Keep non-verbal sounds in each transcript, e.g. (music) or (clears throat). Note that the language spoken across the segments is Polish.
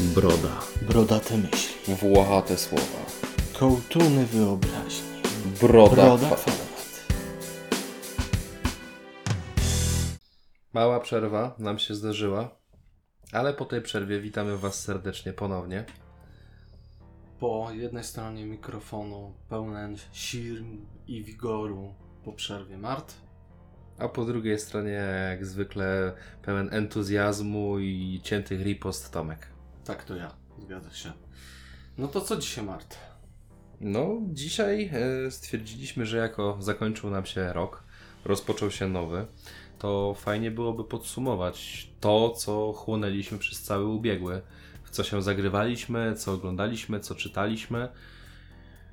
Broda. Brodate myśli. Włochate słowa. Kołtuny wyobraźni. Broda. Broda kwa- kwadraт. Mała przerwa nam się zdarzyła, ale po tej przerwie witamy Was serdecznie ponownie. Po jednej stronie mikrofonu pełen sił i wigoru po przerwie Mart. A po drugiej stronie, jak zwykle, pełen entuzjazmu i ciętych ripost Tomek. Tak to ja, zgadza się. No to co dzisiaj Mart? No, dzisiaj e, stwierdziliśmy, że jako zakończył nam się rok, rozpoczął się nowy, to fajnie byłoby podsumować to, co chłonęliśmy przez cały ubiegły. W co się zagrywaliśmy, co oglądaliśmy, co czytaliśmy.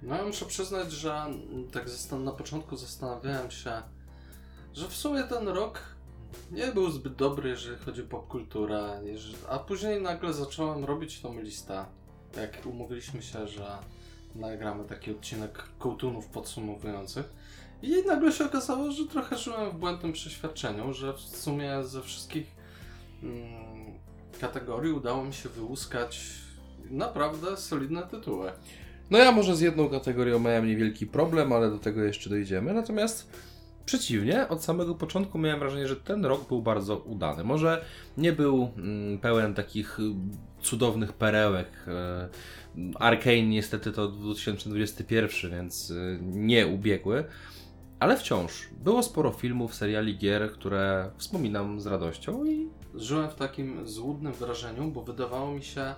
No ja muszę przyznać, że tak na początku zastanawiałem się, że w sumie ten rok nie był zbyt dobry, jeżeli chodzi o popkulturę, a później nagle zacząłem robić tą listę, jak umówiliśmy się, że nagramy taki odcinek kołtunów podsumowujących i nagle się okazało, że trochę żyłem w błędnym przeświadczeniu, że w sumie ze wszystkich mm, kategorii udało mi się wyłuskać naprawdę solidne tytuły. No ja może z jedną kategorią miałem niewielki problem, ale do tego jeszcze dojdziemy. Natomiast przeciwnie, od samego początku miałem wrażenie, że ten rok był bardzo udany. Może nie był mm, pełen takich mm, cudownych perełek. E, Arkane niestety to 2021, więc e, nie ubiegły. Ale wciąż było sporo filmów, seriali, gier, które wspominam z radością i Żyłem w takim złudnym wrażeniu, bo wydawało mi się,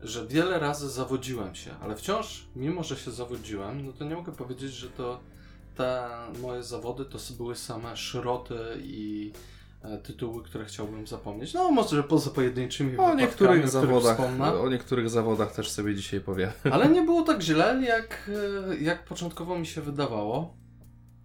że wiele razy zawodziłem się, ale wciąż, mimo że się zawodziłem, no to nie mogę powiedzieć, że to te moje zawody to były same szroty i e, tytuły, które chciałbym zapomnieć. No może poza pojedynczymi o niektórych zawodach, wspomnę. o niektórych zawodach też sobie dzisiaj powiem. (laughs) Ale nie było tak źle, jak, e, jak początkowo mi się wydawało.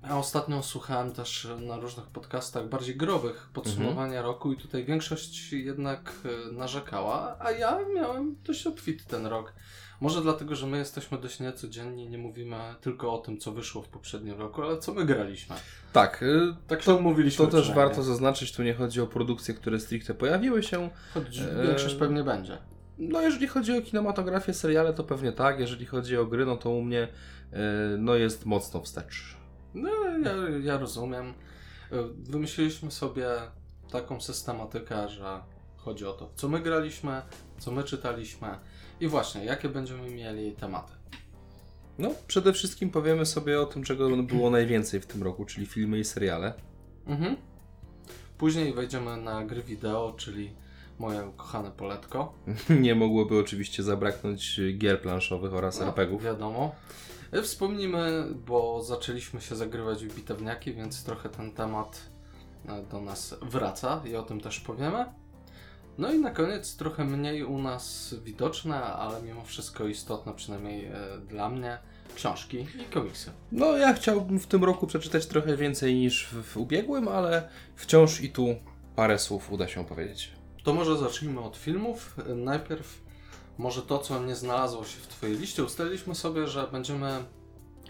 A ostatnio słuchałem też na różnych podcastach bardziej growych podsumowania roku i tutaj większość jednak e, narzekała, a ja miałem dość obfity ten rok. Może dlatego, że my jesteśmy dość niecodzienni, nie mówimy tylko o tym, co wyszło w poprzednim roku, ale co my graliśmy. Tak, y, Tak to mówiliśmy. To też warto zaznaczyć, tu nie chodzi o produkcje, które stricte pojawiły się. Choć Eee, większość pewnie będzie. No jeżeli chodzi o kinematografię, seriale, to pewnie tak. Jeżeli chodzi o gry, no to u mnie y, no jest mocno wstecz. No, ja, ja rozumiem. E, Wymyśliliśmy sobie taką systematykę, że chodzi o to, co my graliśmy, co my czytaliśmy i właśnie, jakie będziemy mieli tematy. No, przede wszystkim powiemy sobie o tym, czego było najwięcej w tym roku, czyli filmy i seriale. Mhm. Później wejdziemy na gry wideo, czyli moje ukochane poletko. (laughs) nie mogłoby oczywiście zabraknąć gier planszowych oraz No, RPGów. Wiadomo. E, Wspomnimy, bo zaczęliśmy się zagrywać w bitewniaki, więc trochę ten temat e, do nas wraca i o tym też powiemy. No i na koniec trochę mniej u nas widoczne, ale mimo wszystko istotne, przynajmniej e, dla mnie, książki i komiksy. No, ja chciałbym w tym roku przeczytać trochę więcej niż w, w ubiegłym, ale wciąż i tu parę słów uda się powiedzieć. To może zacznijmy od filmów. Najpierw może to, co nie znalazło się w Twojej liście. Ustaliliśmy sobie, że będziemy,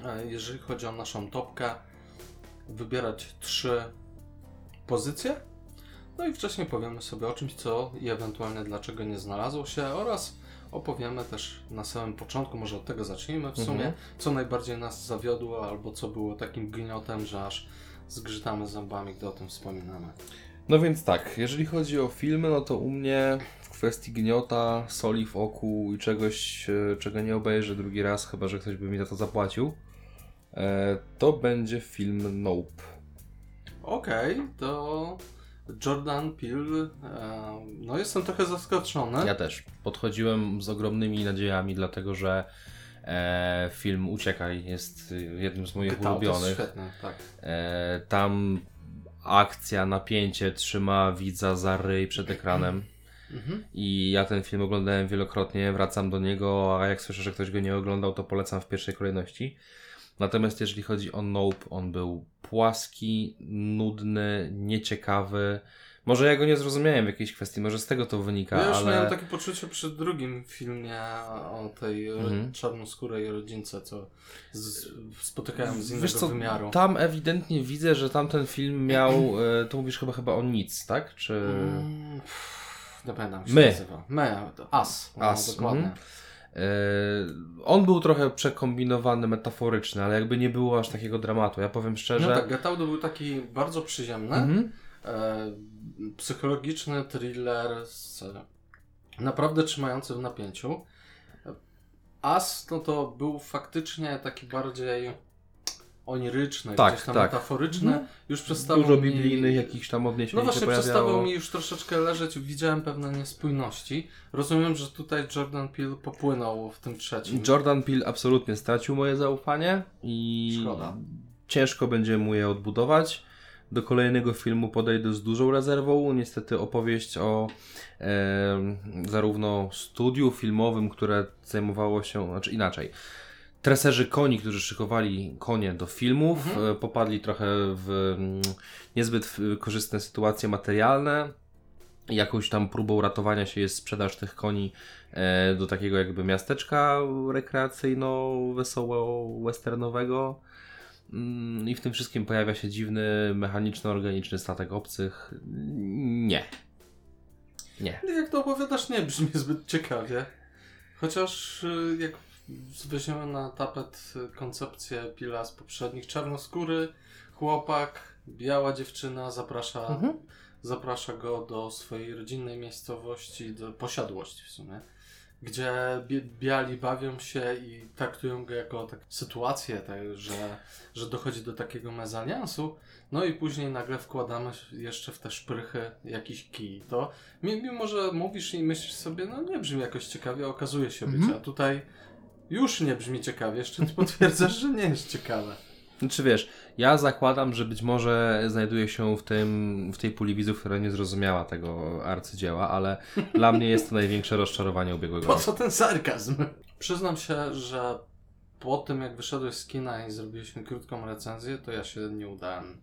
e, jeżeli chodzi o naszą topkę, wybierać trzy pozycje. No i wcześniej powiemy sobie o czymś, co i ewentualnie dlaczego nie znalazło się oraz opowiemy też na samym początku, może od tego zacznijmy w sumie, Mhm. co najbardziej nas zawiodło albo co było takim gniotem, że aż zgrzytamy zębami, gdy o tym wspominamy. No więc tak, jeżeli chodzi o filmy, no to u mnie w kwestii gniota, soli w oku i czegoś, e, czego nie obejrzę drugi raz, chyba że ktoś by mi za to zapłacił, e, to będzie film Nope. Okej, to Jordan Peele. E, no jestem trochę zaskoczony. Ja też podchodziłem z ogromnymi nadziejami, dlatego że e, film Uciekaj jest jednym z moich ulubionych. Świetny, tak. E, tam akcja, napięcie trzyma widza za ryj przed ekranem. (clears throat) Mhm. I ja ten film oglądałem wielokrotnie, wracam do niego, a jak słyszę, że ktoś go nie oglądał, to polecam w pierwszej kolejności. Natomiast jeżeli chodzi o Nope, on był płaski, nudny, nieciekawy. Może ja go nie zrozumiałem w jakiejś kwestii, może z tego to wynika, Ja już ale... miałem takie poczucie przy drugim filmie o tej Mhm. czarnoskórej rodzince, co z, spotykałem z innego Wiesz co, wymiaru. tam ewidentnie widzę, że tamten film miał, e, to mówisz chyba chyba o nic, tak? Czy... Mm, nie pamiętam My. nazywa. My, As. No, As, dokładnie. mhm. E, on był trochę przekombinowany, metaforyczny, ale jakby nie było aż takiego dramatu. Ja powiem szczerze. No tak, Out był taki bardzo przyziemny, Mhm. e, psychologiczny thriller z, naprawdę trzymający w napięciu. As, no to był faktycznie taki bardziej oniryczny, Tak, gdzieś tam tak. metaforyczny. Mhm. Już przestawał Dużo mi... biblijnych jakichś tam odniesień No właśnie przestawał mi już troszeczkę leżeć, widziałem pewne niespójności. Rozumiem, że tutaj Jordan Peele popłynął w tym trzecim. Jordan Peele absolutnie stracił moje zaufanie i Szkoda. ciężko będzie mu je odbudować. Do kolejnego filmu podejdę z dużą rezerwą. Niestety opowieść o e, zarówno studiu filmowym, które zajmowało się, znaczy inaczej, treserzy koni, którzy szykowali konie do filmów, Mhm. e, popadli trochę w mm, niezbyt korzystne sytuacje materialne. Jakąś tam próbą ratowania się jest sprzedaż tych koni e, do takiego jakby miasteczka rekreacyjno-wesoło-westernowego. Mm, I w tym wszystkim pojawia się dziwny, mechaniczno-organiczny statek obcych. Nie. Nie. Jak to opowiadasz, nie brzmi zbyt ciekawie. Chociaż y, jak weźmiemy na tapet koncepcję Pila z poprzednich, czarnoskóry chłopak, biała dziewczyna zaprasza, Mhm. zaprasza go do swojej rodzinnej miejscowości, do posiadłości w sumie, gdzie biali bawią się i traktują go jako tak, sytuację, tak, że, że dochodzi do takiego mezaliansu, no i później nagle wkładamy jeszcze w te szprychy jakiś kij. To mi- mimo, że mówisz i myślisz sobie, no nie brzmi jakoś ciekawie, okazuje się być, Mhm. a tutaj już nie brzmi ciekawie, jeszcze ty potwierdzasz, że nie jest ciekawe. Znaczy wiesz, ja zakładam, że być może znajduje się w, tym, w tej puli widzów, która nie zrozumiała tego arcydzieła, ale dla mnie jest to największe rozczarowanie ubiegłego Po roku. co ten sarkazm? Przyznam się, że po tym jak wyszedłeś z kina i zrobiliśmy krótką recenzję, to ja się nie udałem.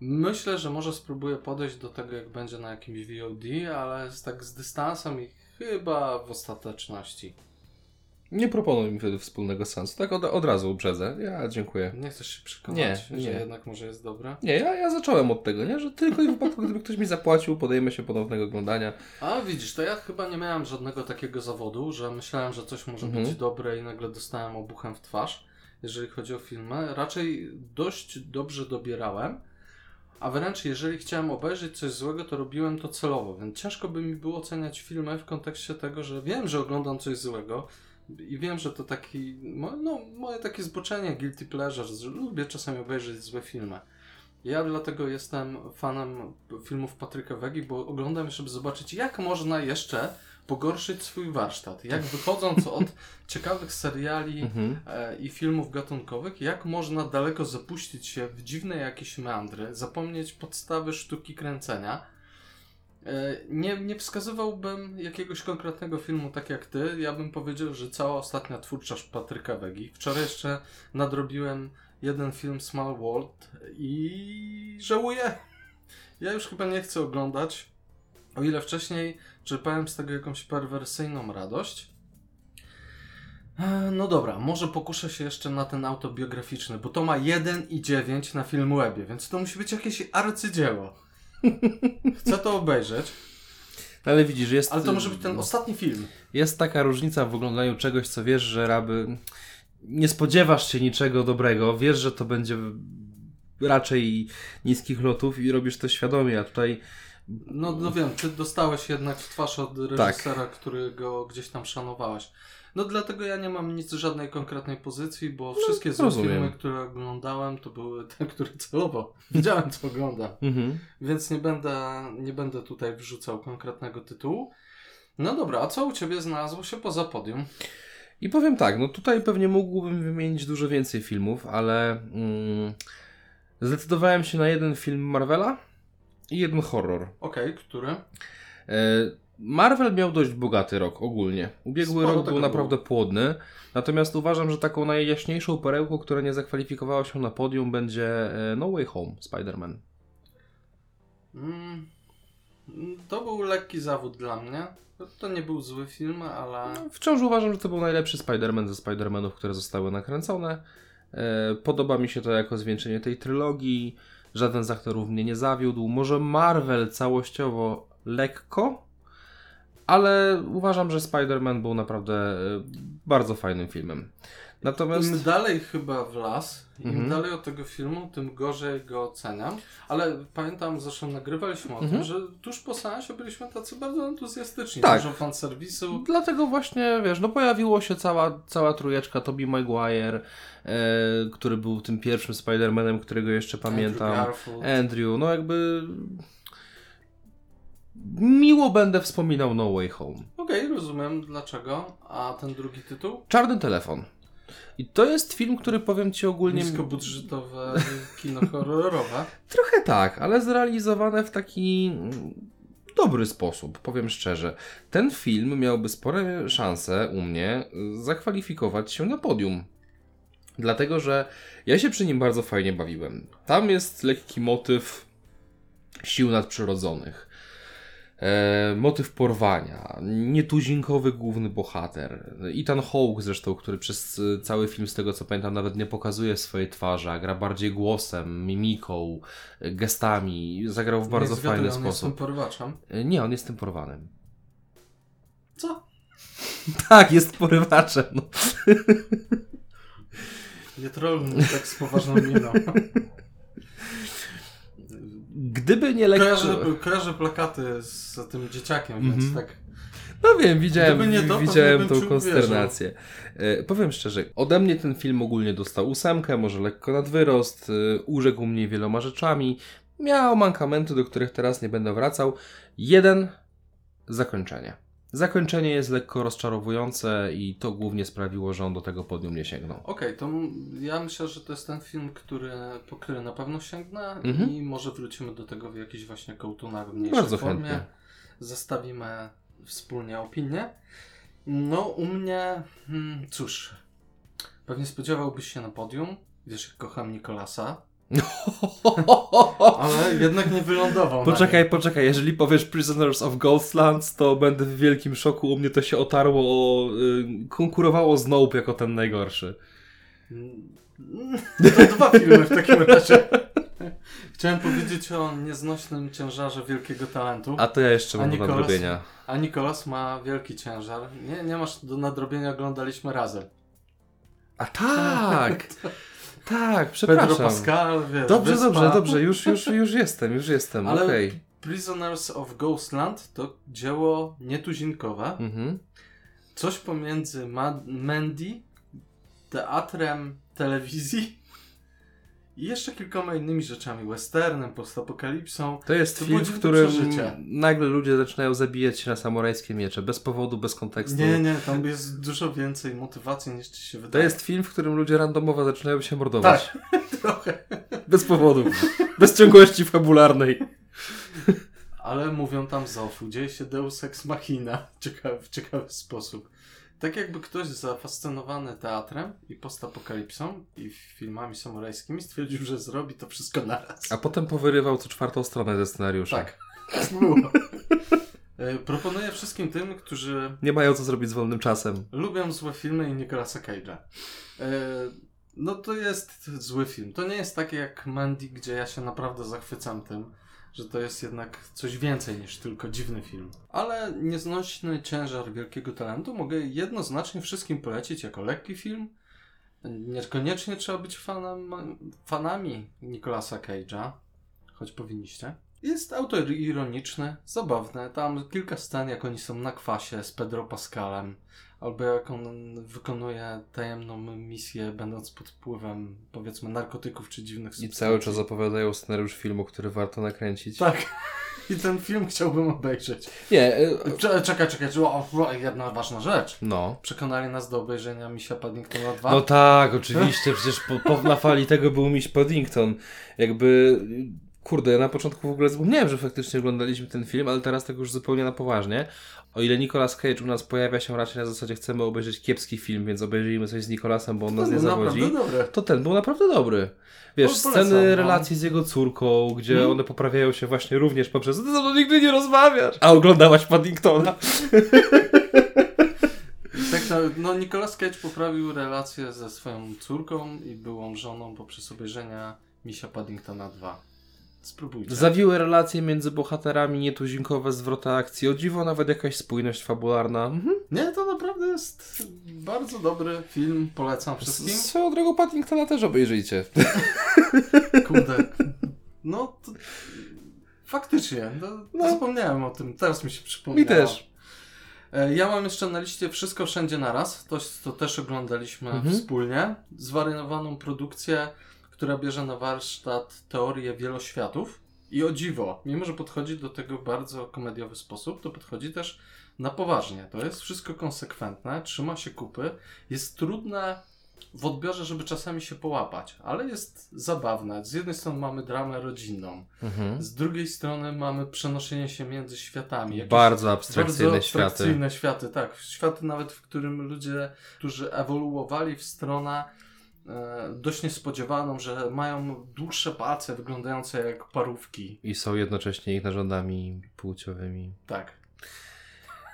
Myślę, że może spróbuję podejść do tego, jak będzie na jakimś VOD, ale z, tak z dystansem i chyba w ostateczności. Nie proponuj mi wtedy wspólnego sensu, tak od, od razu uprzedzę. Ja dziękuję. Nie chcesz się przekonać, Nie, że nie. jednak może jest dobre? Nie, ja, ja zacząłem od tego, nie? że tylko i w wypadku, gdyby ktoś mi zapłacił, podejmę się ponownego oglądania. A widzisz, to ja chyba nie miałem żadnego takiego zawodu, że myślałem, że coś może Mhm. być dobre i nagle dostałem obuchem w twarz, jeżeli chodzi o filmy. Raczej dość dobrze dobierałem, a wręcz jeżeli chciałem obejrzeć coś złego, to robiłem to celowo, więc ciężko by mi było oceniać filmy w kontekście tego, że wiem, że oglądam coś złego i wiem, że to taki, no, moje takie zboczenie, guilty pleasure, że lubię czasami obejrzeć złe filmy. Ja dlatego jestem fanem filmów Patryka Wegi, bo oglądam, żeby zobaczyć, jak można jeszcze pogorszyć swój warsztat. Jak wychodząc (laughs) od ciekawych seriali Mhm. e, i filmów gatunkowych, jak można daleko zapuścić się w dziwne jakieś meandry, zapomnieć podstawy sztuki kręcenia. E, Nie, nie wskazywałbym jakiegoś konkretnego filmu tak jak ty. Ja bym powiedział, że cała ostatnia twórczość Patryka Wegi. Wczoraj jeszcze nadrobiłem jeden film Small World i żałuję. Ja już chyba nie chcę oglądać. O ile wcześniej czerpałem z tego jakąś perwersyjną radość. E, No dobra, może pokuszę się jeszcze na ten autobiograficzny, bo to ma 1,9 na Filmwebie, więc to musi być jakieś arcydzieło. Chcę to obejrzeć, Ale widzisz, jest, ale to może być ten ostatni film. jest taka różnica w oglądaniu czegoś, co wiesz, że raby nie spodziewasz się niczego dobrego, wiesz, że to będzie raczej niskich lotów i robisz to świadomie, a tutaj No, no wiem, ty dostałeś jednak w twarz od reżysera, którego gdzieś tam szanowałeś. No dlatego ja nie mam nic, żadnej konkretnej pozycji, bo wszystkie złe rozumiem. filmy, które oglądałem, to były te, które celowo (laughs) widziałem, co oglądam. mhm. Więc nie będę, nie będę tutaj wrzucał konkretnego tytułu. No dobra, a co u Ciebie znalazło się poza podium? I powiem tak, no tutaj pewnie mógłbym wymienić dużo więcej filmów, ale mm, zdecydowałem się na jeden film Marvela i jeden horror. Okej, który? Marvel miał dość bogaty rok ogólnie. Ubiegły Sporo rok był naprawdę płodny, natomiast uważam, że taką najjaśniejszą perełką, która nie zakwalifikowała się na podium będzie e, No Way Home Spider-Man. Mm, to był lekki zawód dla mnie. To nie był zły film, ale... Wciąż uważam, że to był najlepszy Spider-Man ze Spider-Manów, które zostały nakręcone. E, Podoba mi się to jako zwieńczenie tej trylogii. Żaden z aktorów mnie nie zawiódł. Może Marvel całościowo lekko, ale uważam, że Spider-Man był naprawdę e, bardzo fajnym filmem. Natomiast... Im dalej chyba w las, im Mhm. dalej od tego filmu, tym gorzej go oceniam. Ale pamiętam, zresztą nagrywaliśmy o Mhm. tym, że tuż po seansie byliśmy tacy bardzo entuzjastyczni. Tak. Dużo fanserwisu. Dlatego właśnie, wiesz, no pojawiło się cała, cała trójeczka Tobey Maguire, e, który był tym pierwszym Spider-Manem, którego jeszcze pamiętam. Andrew Garfield. Andrew, no jakby... Miło będę wspominał No Way Home. Okej, rozumiem dlaczego. A ten drugi tytuł? Czarny telefon. I to jest film, który powiem Ci ogólnie... Niskobudżetowe (laughs) kino horrorowe. Trochę tak, ale zrealizowane w taki mm, dobry sposób, powiem szczerze. Ten film miałby spore szanse u mnie y, zakwalifikować się na podium. Dlatego, że ja się przy nim bardzo fajnie bawiłem. Tam jest lekki motyw sił nadprzyrodzonych. E, motyw porwania, nietuzinkowy główny bohater. Ethan Hawke zresztą, który przez y, cały film, z tego co pamiętam, nawet nie pokazuje swojej twarzy, a gra bardziej głosem, mimiką, y, gestami. Zagrał w bardzo Nie zgaduję, fajny on jest tym sposób. porywaczem. Y, Nie, on jest tym porwanym. Co? (laughs) Tak, jest porywaczem. No. (laughs) Nie trolluj tak z poważną miną. (laughs) Gdyby nie lekko... Kojarzę, kojarzę plakaty z tym dzieciakiem, więc Mhm. tak. No wiem, widziałem, nie to, widziałem tą ci konsternację. E, powiem szczerze, ode mnie ten film ogólnie dostał ósemkę, może lekko nadwyrost, e, urzekł mnie wieloma rzeczami, miał mankamenty, do których teraz nie będę wracał. Jeden, zakończenie. Zakończenie jest lekko rozczarowujące i to głównie sprawiło, że on do tego podium nie sięgnął. Okej, to m- ja myślę, że to jest ten film, który, po który na pewno sięgnę Mhm. i może wrócimy do tego w jakichś właśnie kołtunach w mniejszej Bardzo formie. chętnie. Zestawimy wspólnie opinię. No, u mnie, hmm, cóż, pewnie spodziewałbyś się na podium, wiesz, jak kocham Nikolasa, (laughs) ale jednak nie wylądował. Poczekaj, poczekaj, jeżeli powiesz Prisoners of Ghostlands, to będę w wielkim szoku. U mnie to się otarło o. Y, konkurowało z Nope jako ten najgorszy. nim. To dwa filmy w takim (laughs) razie. Chciałem powiedzieć o nieznośnym ciężarze wielkiego talentu. A to ja jeszcze mam do Nicolas? nadrobienia. A Nikolas ma wielki ciężar. Nie, nie masz do nadrobienia, oglądaliśmy razem. A tak! (laughs) tak, Pedro przepraszam. Pascal, wiesz, Dobrze, Wyspa. dobrze, dobrze, już, już, już jestem, już jestem, Ale okej. Prisoners of Ghostland to dzieło nietuzinkowe. Mhm. Coś pomiędzy Ma- Mandy, teatrem telewizji i jeszcze kilkoma innymi rzeczami. Westernem, postapokalipsą. To jest To film, w którym nagle ludzie zaczynają zabijać się na samurajskie miecze, bez powodu, bez kontekstu. Nie, nie, tam jest dużo więcej motywacji niż ci się To wydaje. jest film, w którym ludzie randomowo zaczynają się mordować. Tak, (laughs) trochę. Bez powodu. bez ciągłości fabularnej. Ale mówią tam Zofu, dzieje się Deus Ex Machina ciekawy, w ciekawy sposób. Tak jakby ktoś zafascynowany teatrem i postapokalipsą i filmami samurajskimi stwierdził, że zrobi to wszystko naraz. A potem powyrywał co czwartą stronę ze scenariusza. Tak, było. E, Proponuję wszystkim tym, którzy Nie mają co zrobić z wolnym czasem. lubią złe filmy i Nicolasa Cage'a. E, No to jest zły film. To nie jest takie jak Mandy, gdzie ja się naprawdę zachwycam tym, że to jest jednak coś więcej niż tylko dziwny film. Ale nieznośny ciężar wielkiego talentu mogę jednoznacznie wszystkim polecić jako lekki film. Niekoniecznie trzeba być fanem, fanami Nicolasa Cage'a, choć powinniście. Jest autoironiczny, zabawny. Tam kilka scen, jak oni są na kwasie z Pedro Pascalem, albo jak on wykonuje tajemną misję, będąc pod wpływem, powiedzmy, narkotyków czy dziwnych I substancji. cały czas opowiadają scenariusz filmu, który warto nakręcić. Tak. (laughs) I ten film chciałbym obejrzeć. Nie, y, Czekaj, czekaj, czekaj. Jedna ważna rzecz. no. Przekonali nas do obejrzenia Misia Paddingtona 2. No tak, oczywiście, przecież po, po, na fali tego był miś Paddington. Jakby, kurde, ja na początku w ogóle zapomniałem, że faktycznie oglądaliśmy ten film, ale teraz tak już zupełnie na poważnie. O ile Nicolas Cage u nas pojawia się raczej na zasadzie chcemy obejrzeć kiepski film, więc obejrzyjmy coś z Nicolasem, bo on nas nie zawodzi. To ten był naprawdę dobry. Wiesz, Po- polecam, sceny no. relacji z jego córką, gdzie Mhm. one poprawiają się właśnie również poprzez ty ze mną nigdy nie rozmawiasz. A oglądałaś Paddingtona. (laughs) Tak, no, no Nicolas Cage poprawił relację ze swoją córką i byłą żoną poprzez obejrzenia Misia Paddingtona 2. Spróbujcie. Zawiłe relacje między bohaterami, nietuzinkowe zwroty akcji, o dziwo nawet jakaś spójność fabularna. Mhm. Nie, to naprawdę jest bardzo dobry film, polecam wszystkim. S- Swoją drogą Paddingtona też obejrzyjcie. (laughs) Kurde. No, to... faktycznie, no, No. zapomniałem o tym, teraz mi się przypomniało. Mi też. E, Ja mam jeszcze na liście Wszystko Wszędzie Naraz, to, to też oglądaliśmy Mhm. wspólnie. Zwariowaną produkcję, która bierze na warsztat teorię wieloświatów. I o dziwo, mimo że podchodzi do tego w bardzo komediowy sposób, to podchodzi też na poważnie. To jest wszystko konsekwentne, trzyma się kupy, jest trudne w odbiorze, żeby czasami się połapać, ale jest zabawne. Z jednej strony mamy dramę rodzinną, Mhm. z drugiej strony mamy przenoszenie się między światami. Bardzo abstrakcyjne bardzo światy. abstrakcyjne światy, tak. Światy nawet, w którym ludzie, którzy ewoluowali w stronę dość niespodziewaną, że mają dłuższe palce wyglądające jak parówki. I są jednocześnie ich narządami płciowymi. Tak.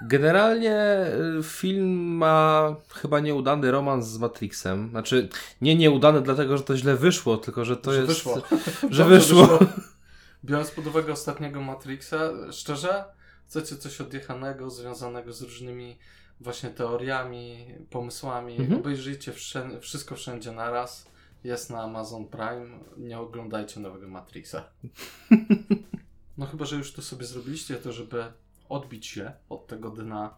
Generalnie y, film ma chyba nieudany romans z Matrixem. Znaczy, nie nieudany dlatego, że to źle wyszło, tylko że to że jest... wyszło. (laughs) (laughs) Że Dobrze wyszło. (laughs) Biorąc pod uwagę ostatniego Matrixa, szczerze, chcecie coś odjechanego, związanego z różnymi właśnie teoriami, pomysłami, Mhm. obejrzyjcie wszędzie, wszystko wszędzie naraz. Jest na Amazon Prime. Nie oglądajcie nowego Matrixa. (laughs) No chyba, że już to sobie zrobiliście, to żeby odbić się od tego dna,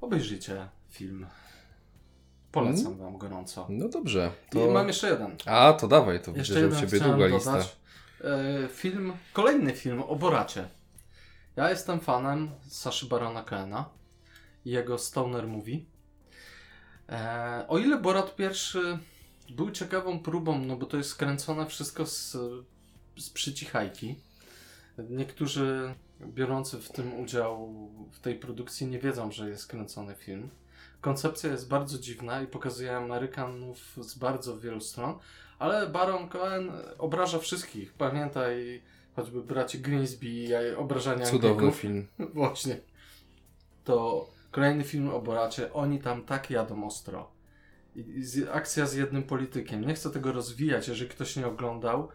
obejrzyjcie film. Polecam wam gorąco. No dobrze. I mam jeszcze jeden. A, to dawaj, to Jeszcze widzę, że u Ciebie długa lista. E, film, kolejny film o Boracie. Ja jestem fanem Saszy Barona i jego Stoner Movie. E, o ile Borat pierwszy był ciekawą próbą, no bo to jest skręcone wszystko z, z przycichajki. Niektórzy biorący w tym udział w tej produkcji nie wiedzą, że jest kręcony film. Koncepcja jest bardzo dziwna i pokazuje Amerykanów z bardzo wielu stron, ale Baron Cohen obraża wszystkich. Pamiętaj choćby braci Greensby i obrażania Cudowny Anglików. film. (laughs) Właśnie. To kolejny film o Boracie. Oni tam tak jadą ostro. I, i z, akcja z jednym politykiem. Nie chcę tego rozwijać, jeżeli ktoś nie oglądał.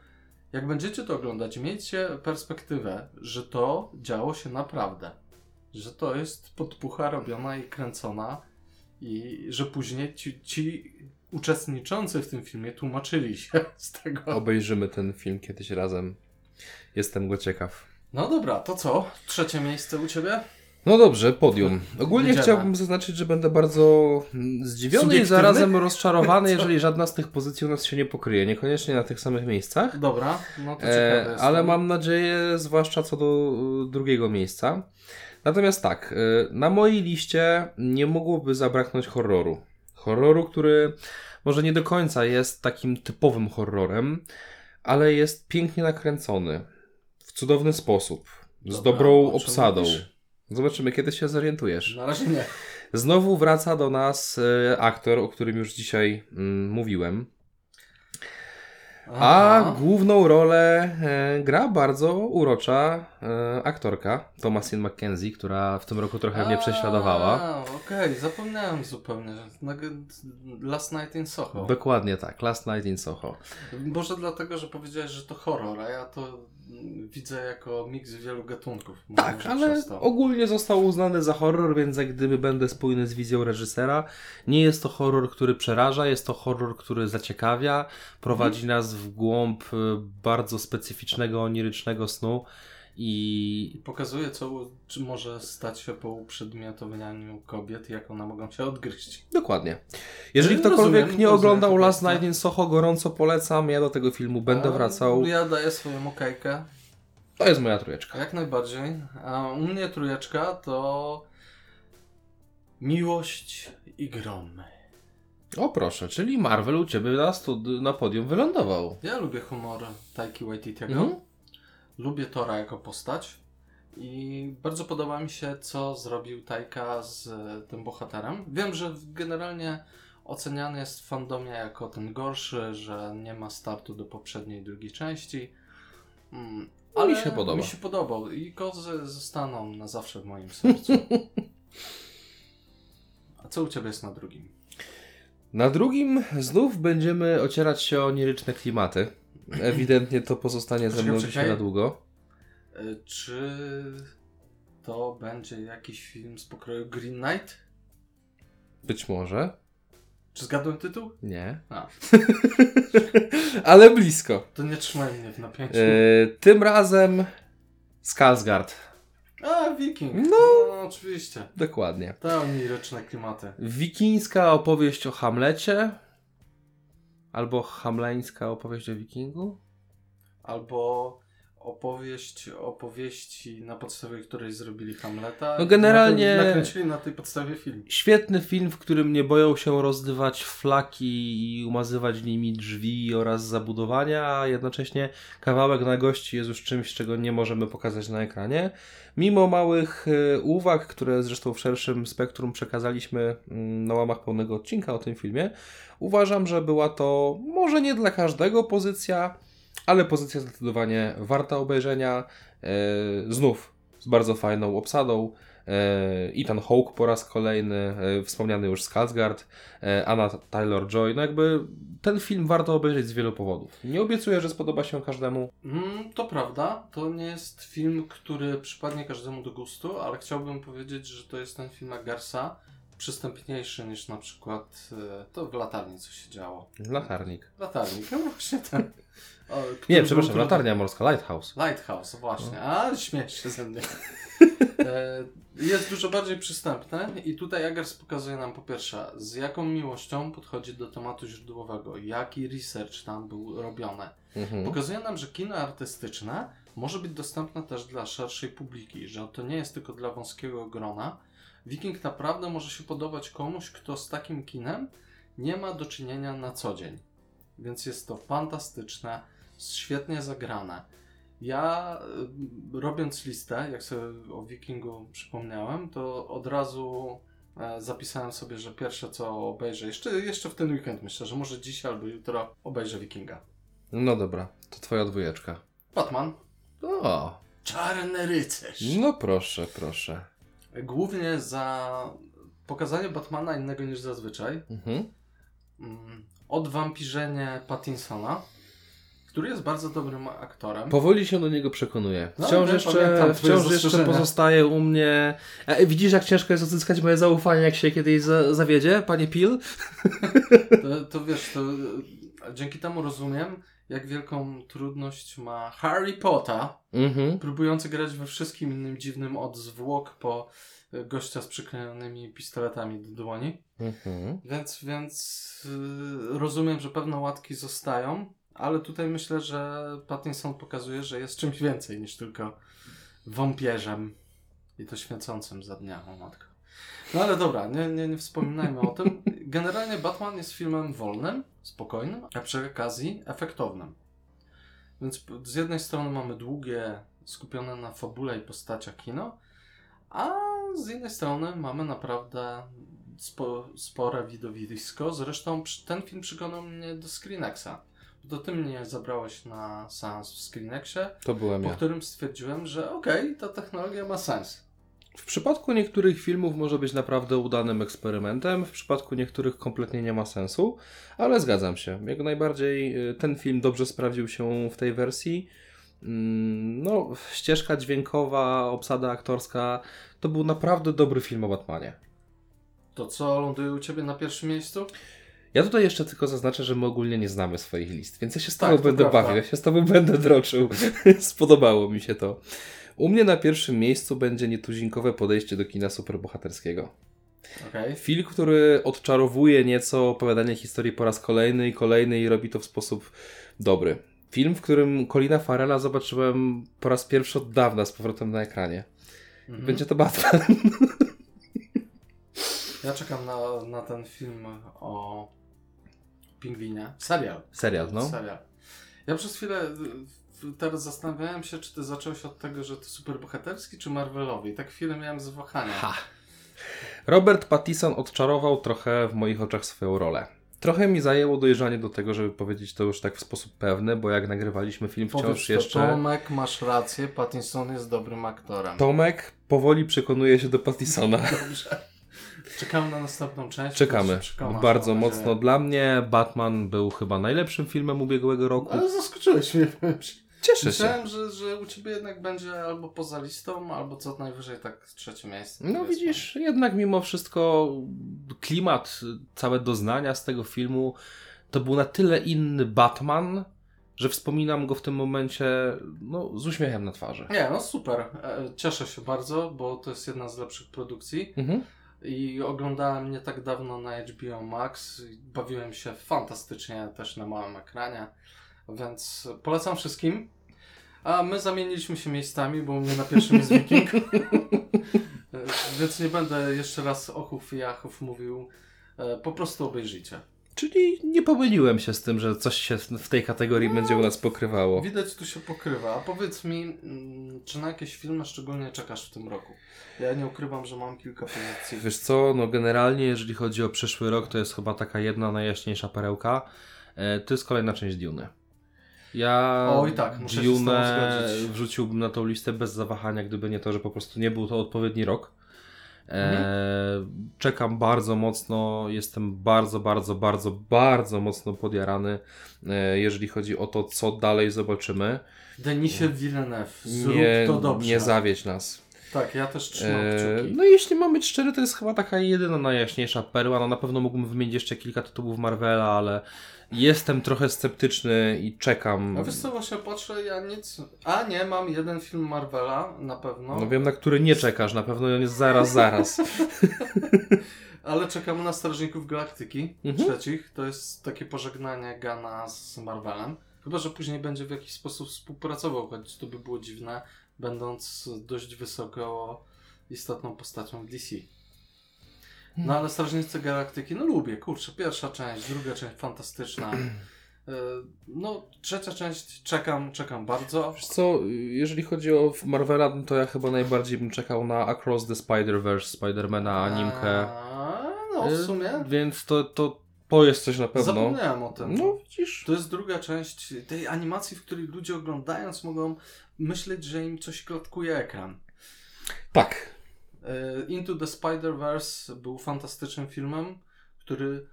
Jak będziecie to oglądać, miejcie perspektywę, że to działo się naprawdę. Że to jest podpucha robiona i kręcona. I że później ci, ci uczestniczący w tym filmie tłumaczyli się (laughs) z tego. Obejrzymy ten film kiedyś razem. Jestem go ciekaw. No dobra, to co? Trzecie miejsce u ciebie? No dobrze, podium. Ogólnie Jedziemy. chciałbym zaznaczyć, że będę bardzo mm, zdziwiony i zarazem rozczarowany, (laughs) jeżeli żadna z tych pozycji u nas się nie pokryje. Niekoniecznie na tych samych miejscach. Dobra, no to ciekawe E, ale mam nadzieję, zwłaszcza co do e, drugiego miejsca. Natomiast tak, e, na mojej liście nie mogłoby zabraknąć horroru. Horroru, który może nie do końca jest takim typowym horrorem, ale jest pięknie nakręcony. W cudowny sposób. Z Dobra, dobrą obsadą. mówisz? Zobaczymy, kiedy się zorientujesz. Na razie nie. Znowu wraca do nas e, aktor, o którym już dzisiaj mm, mówiłem. A Aha. główną rolę e, gra bardzo urocza e, aktorka Thomasin McKenzie, która w tym roku trochę mnie prześladowała. A, Okej, zapomniałem zupełnie. Nag- Last Night in Soho. Dokładnie tak, Last Night in Soho. Może dlatego, że powiedziałeś, że to horror, a ja to widzę jako miks wielu gatunków. Tak, ale ogólnie został uznany za horror, więc jak gdyby będę spójny z wizją reżysera. Nie jest to horror, który przeraża, jest to horror, który zaciekawia, prowadzi nas w głąb e, bardzo specyficznego, onirycznego snu i pokazuje, co może stać się po uprzedmiotowaniu kobiet, jak one mogą się odgryźć. Dokładnie. Jeżeli Rozumiem, ktokolwiek nie rozumiem oglądał to Last. Night in Soho, gorąco polecam. Ja do tego filmu będę A, wracał. Ja daję swoją okejkę. To jest moja trójeczka. Jak najbardziej. A u mnie trójeczka to miłość i gromy. O proszę, czyli Marvel u Ciebie na, stud- na podium wylądował. Ja lubię humor Taiki Waititiego. Mhm. Lubię Tora jako postać. I bardzo podoba mi się, co zrobił Taika z e, tym bohaterem. Wiem, że generalnie oceniany jest w fandomie jako ten gorszy, że nie ma startu do poprzedniej, drugiej części. Mm, No, mi się podoba. Mi się podobał i kozy zostaną na zawsze w moim sercu. (laughs) A co u Ciebie jest na drugim? Na drugim znów będziemy ocierać się o nieryczne klimaty. Ewidentnie to pozostanie ze mną dzisiaj na długo. E, Czy to będzie jakiś film z pokroju Green Knight? Być może. Czy zgadłem tytuł? Nie. (laughs) Ale blisko. To nie trzymaj mnie w napięciu. E, tym razem Skarsgård. A, Viking. No. no oczywiście. Dokładnie. To oniryczne klimaty. Wikińska opowieść o Hamlecie. Albo hamleńska opowieść o Wikingu. Albo opowieść opowieści, na podstawie której zrobili Hamleta. No generalnie- Na to, nakręcili na tej podstawie film. Świetny film, w którym nie boją się rozdywać flaki i umazywać nimi drzwi oraz zabudowania, a jednocześnie kawałek na gości jest już czymś, czego nie możemy pokazać na ekranie. Mimo małych e, uwag, które zresztą w szerszym spektrum przekazaliśmy mm, na łamach pełnego odcinka o tym filmie, uważam, że była to może nie dla każdego pozycja, ale pozycja zdecydowanie warta obejrzenia. E, znów z bardzo fajną obsadą. E, Ethan Hawke po raz kolejny, e, wspomniany już Skarsgård, Anna Taylor-Joy. No jakby ten film warto obejrzeć z wielu powodów. Nie obiecuję, że spodoba się każdemu. Mm, to prawda, to nie jest film, który przypadnie każdemu do gustu, ale chciałbym powiedzieć, że to jest ten film Garsa przystępniejszy niż na przykład to w latarni, co się działo. Latarnik. Latarnik, no właśnie ten. Nie, był przepraszam, trudny. latarnia morska, Lighthouse. Lighthouse, właśnie. A, śmiesz się ze mnie. (laughs) E, Jest dużo bardziej przystępne i tutaj Eggers pokazuje nam po pierwsze, z jaką miłością podchodzi do tematu źródłowego, jaki research tam był robiony. Mhm. Pokazuje nam, że kino artystyczne może być dostępne też dla szerszej publiki, że to nie jest tylko dla wąskiego grona. Wiking naprawdę może się podobać komuś, kto z takim kinem nie ma do czynienia na co dzień. Więc jest to fantastyczne, świetnie zagrane. Ja y, robiąc listę, jak sobie o Wikingu przypomniałem, to od razu e, zapisałem sobie, że pierwsze co obejrzę, jeszcze, jeszcze w ten weekend myślę, że może dzisiaj albo jutro obejrzę Wikinga. No dobra, to twoja dwójeczka. Batman. O, Czarny rycerz. no proszę, proszę. Głównie za pokazanie Batmana innego niż zazwyczaj. Mhm. Mm, Odwampirzenie Pattinsona, który jest bardzo dobrym aktorem. Powoli się do niego przekonuję. No, Wciąż wiem, jeszcze, pamiętam wciąż jeszcze pozostaje u mnie. E, widzisz, jak ciężko jest odzyskać moje zaufanie, jak się kiedyś za, zawiedzie, panie Pil? To, to wiesz, to e, dzięki temu rozumiem, jak wielką trudność ma Harry Potter, Mhm. próbujący grać we wszystkim innym dziwnym od zwłok po e, gościa z przyklejonymi pistoletami do dłoni. Mhm. Więc, więc yy, rozumiem, że pewne łatki zostają, ale tutaj myślę, że Pattinson pokazuje, że jest czymś więcej niż tylko wampierzem i to świecącym za dnia, o matko. No ale dobra, nie, nie, nie wspominajmy o tym. Generalnie Batman jest filmem wolnym, spokojnym, a przy okazji efektownym. Więc z jednej strony mamy długie, skupione na fabule i postaciach kino, a z innej strony mamy naprawdę spo, spore widowisko. Zresztą ten film przekonał mnie do Screenexa. To ty mnie zabrałeś na seans w Screenexie, To byłem po ja. którym stwierdziłem, że okej, ta technologia ma sens. W przypadku niektórych filmów może być naprawdę udanym eksperymentem, w przypadku niektórych kompletnie nie ma sensu, ale zgadzam się. Jak najbardziej y, ten film dobrze sprawdził się w tej wersji. Mm, No, ścieżka dźwiękowa, obsada aktorska to był naprawdę dobry film o Batmanie. To co ląduje u ciebie na pierwszym miejscu? Ja tutaj jeszcze tylko zaznaczę, że my ogólnie nie znamy swoich list, więc ja się z tobą Tak, będę prawda. bawił, ja się z tobą będę droczył. (laughs) Spodobało mi się to. U mnie na pierwszym miejscu będzie nietuzinkowe podejście do kina superbohaterskiego. Okej. Film, który odczarowuje nieco opowiadanie historii po raz kolejny i kolejny i robi to w sposób dobry. Film, w którym Colina Farrella zobaczyłem po raz pierwszy od dawna z powrotem na ekranie. Mhm. Będzie to Batman. (laughs) Ja czekam na, na ten film o pingwinie. Serial. Serial, no. Serial. Ja przez chwilę y, w- teraz zastanawiałem się, czy ty zacząłeś od tego, że to superbohaterski, czy Marvelowy. I tak chwilę miałem zwahania. Ha. Robert Pattinson odczarował trochę w moich oczach swoją rolę. Trochę mi zajęło dojrzanie do tego, żeby powiedzieć to już tak w sposób pewny, bo jak nagrywaliśmy film Powiedz wciąż to, jeszcze... Tomek, masz rację, Pattinson jest dobrym aktorem. Tomek powoli przekonuje się do Pattisona. Dobrze. Czekamy na następną część. Czekamy. Bardzo mocno. Dla mnie Batman był chyba najlepszym filmem ubiegłego roku. Ale zaskoczyłeś mnie. Cieszę się. Myślałem, że, że u ciebie jednak będzie albo poza listą, albo co najwyżej tak trzecie miejsce. No powiedzmy. widzisz, jednak mimo wszystko klimat, całe doznania z tego filmu to był na tyle inny Batman, że wspominam go w tym momencie no, z uśmiechem na twarzy. Nie, no super. E, Cieszę się bardzo, bo to jest jedna z lepszych produkcji. Mhm. I oglądałem nie tak dawno na HBO Max. Bawiłem się fantastycznie też na małym ekranie, więc polecam wszystkim. A my zamieniliśmy się miejscami, bo u mnie na pierwszym jest Viking. E, (laughs) więc nie będę jeszcze raz ochów i jachów mówił. E, Po prostu obejrzyjcie. Czyli nie pomyliłem się z tym, że coś się w tej kategorii No. będzie u nas pokrywało. Widać tu się pokrywa. A powiedz mi, mm, czy na jakieś filmy szczególnie czekasz w tym roku? Ja nie ukrywam, że mam kilka pozycji. Wiesz co, no generalnie jeżeli chodzi o przyszły rok, to jest chyba taka jedna najjaśniejsza perełka. E, To jest kolejna część Duny. Ja Oj, tak, muszę się z tobą Dune wrzuciłbym na tą listę bez zawahania, gdyby nie to, że po prostu nie był to odpowiedni rok. E, Mhm. Czekam bardzo mocno, jestem bardzo, bardzo, bardzo, bardzo mocno podjarany, e, jeżeli chodzi o to, co dalej zobaczymy. Denisie Villeneuve, zrób Nie, to dobrze. nie zawiedź nas. Tak, ja też trzymam E, kciuki. no i jeśli mam być szczery, to jest chyba taka jedyna najjaśniejsza perła. No na pewno mógłbym wymienić jeszcze kilka tytułów Marvela, ale jestem trochę sceptyczny i czekam. A wiesz co, właśnie patrzę, ja nic... A nie, mam jeden film Marvela, na pewno. No wiem, na który nie czekasz, na pewno on jest zaraz, zaraz. (laughs) Ale czekamy na Strażników Galaktyki Mhm. trzecich. To jest takie pożegnanie Gana z Marvelem. Chyba, że później będzie w jakiś sposób współpracował, choć to by było dziwne, będąc dość wysoko istotną postacią w DC. No ale Strażnicy Galaktyki, no lubię, kurczę, pierwsza część, druga część fantastyczna. (clears throat) E, No, trzecia część czekam, czekam bardzo. Wiesz co, jeżeli chodzi o Marvela, no to ja chyba najbardziej bym czekał na Across the Spider-Verse, Spidermana, animkę. A, No, w sumie. E, Więc to, to, to jest coś na pewno. Zapomniałem o tym. No widzisz. To jest druga część tej animacji, w której ludzie oglądając mogą myśleć, że im coś klatkuje ekran. Tak. E, Into the Spider-Verse był fantastycznym filmem, który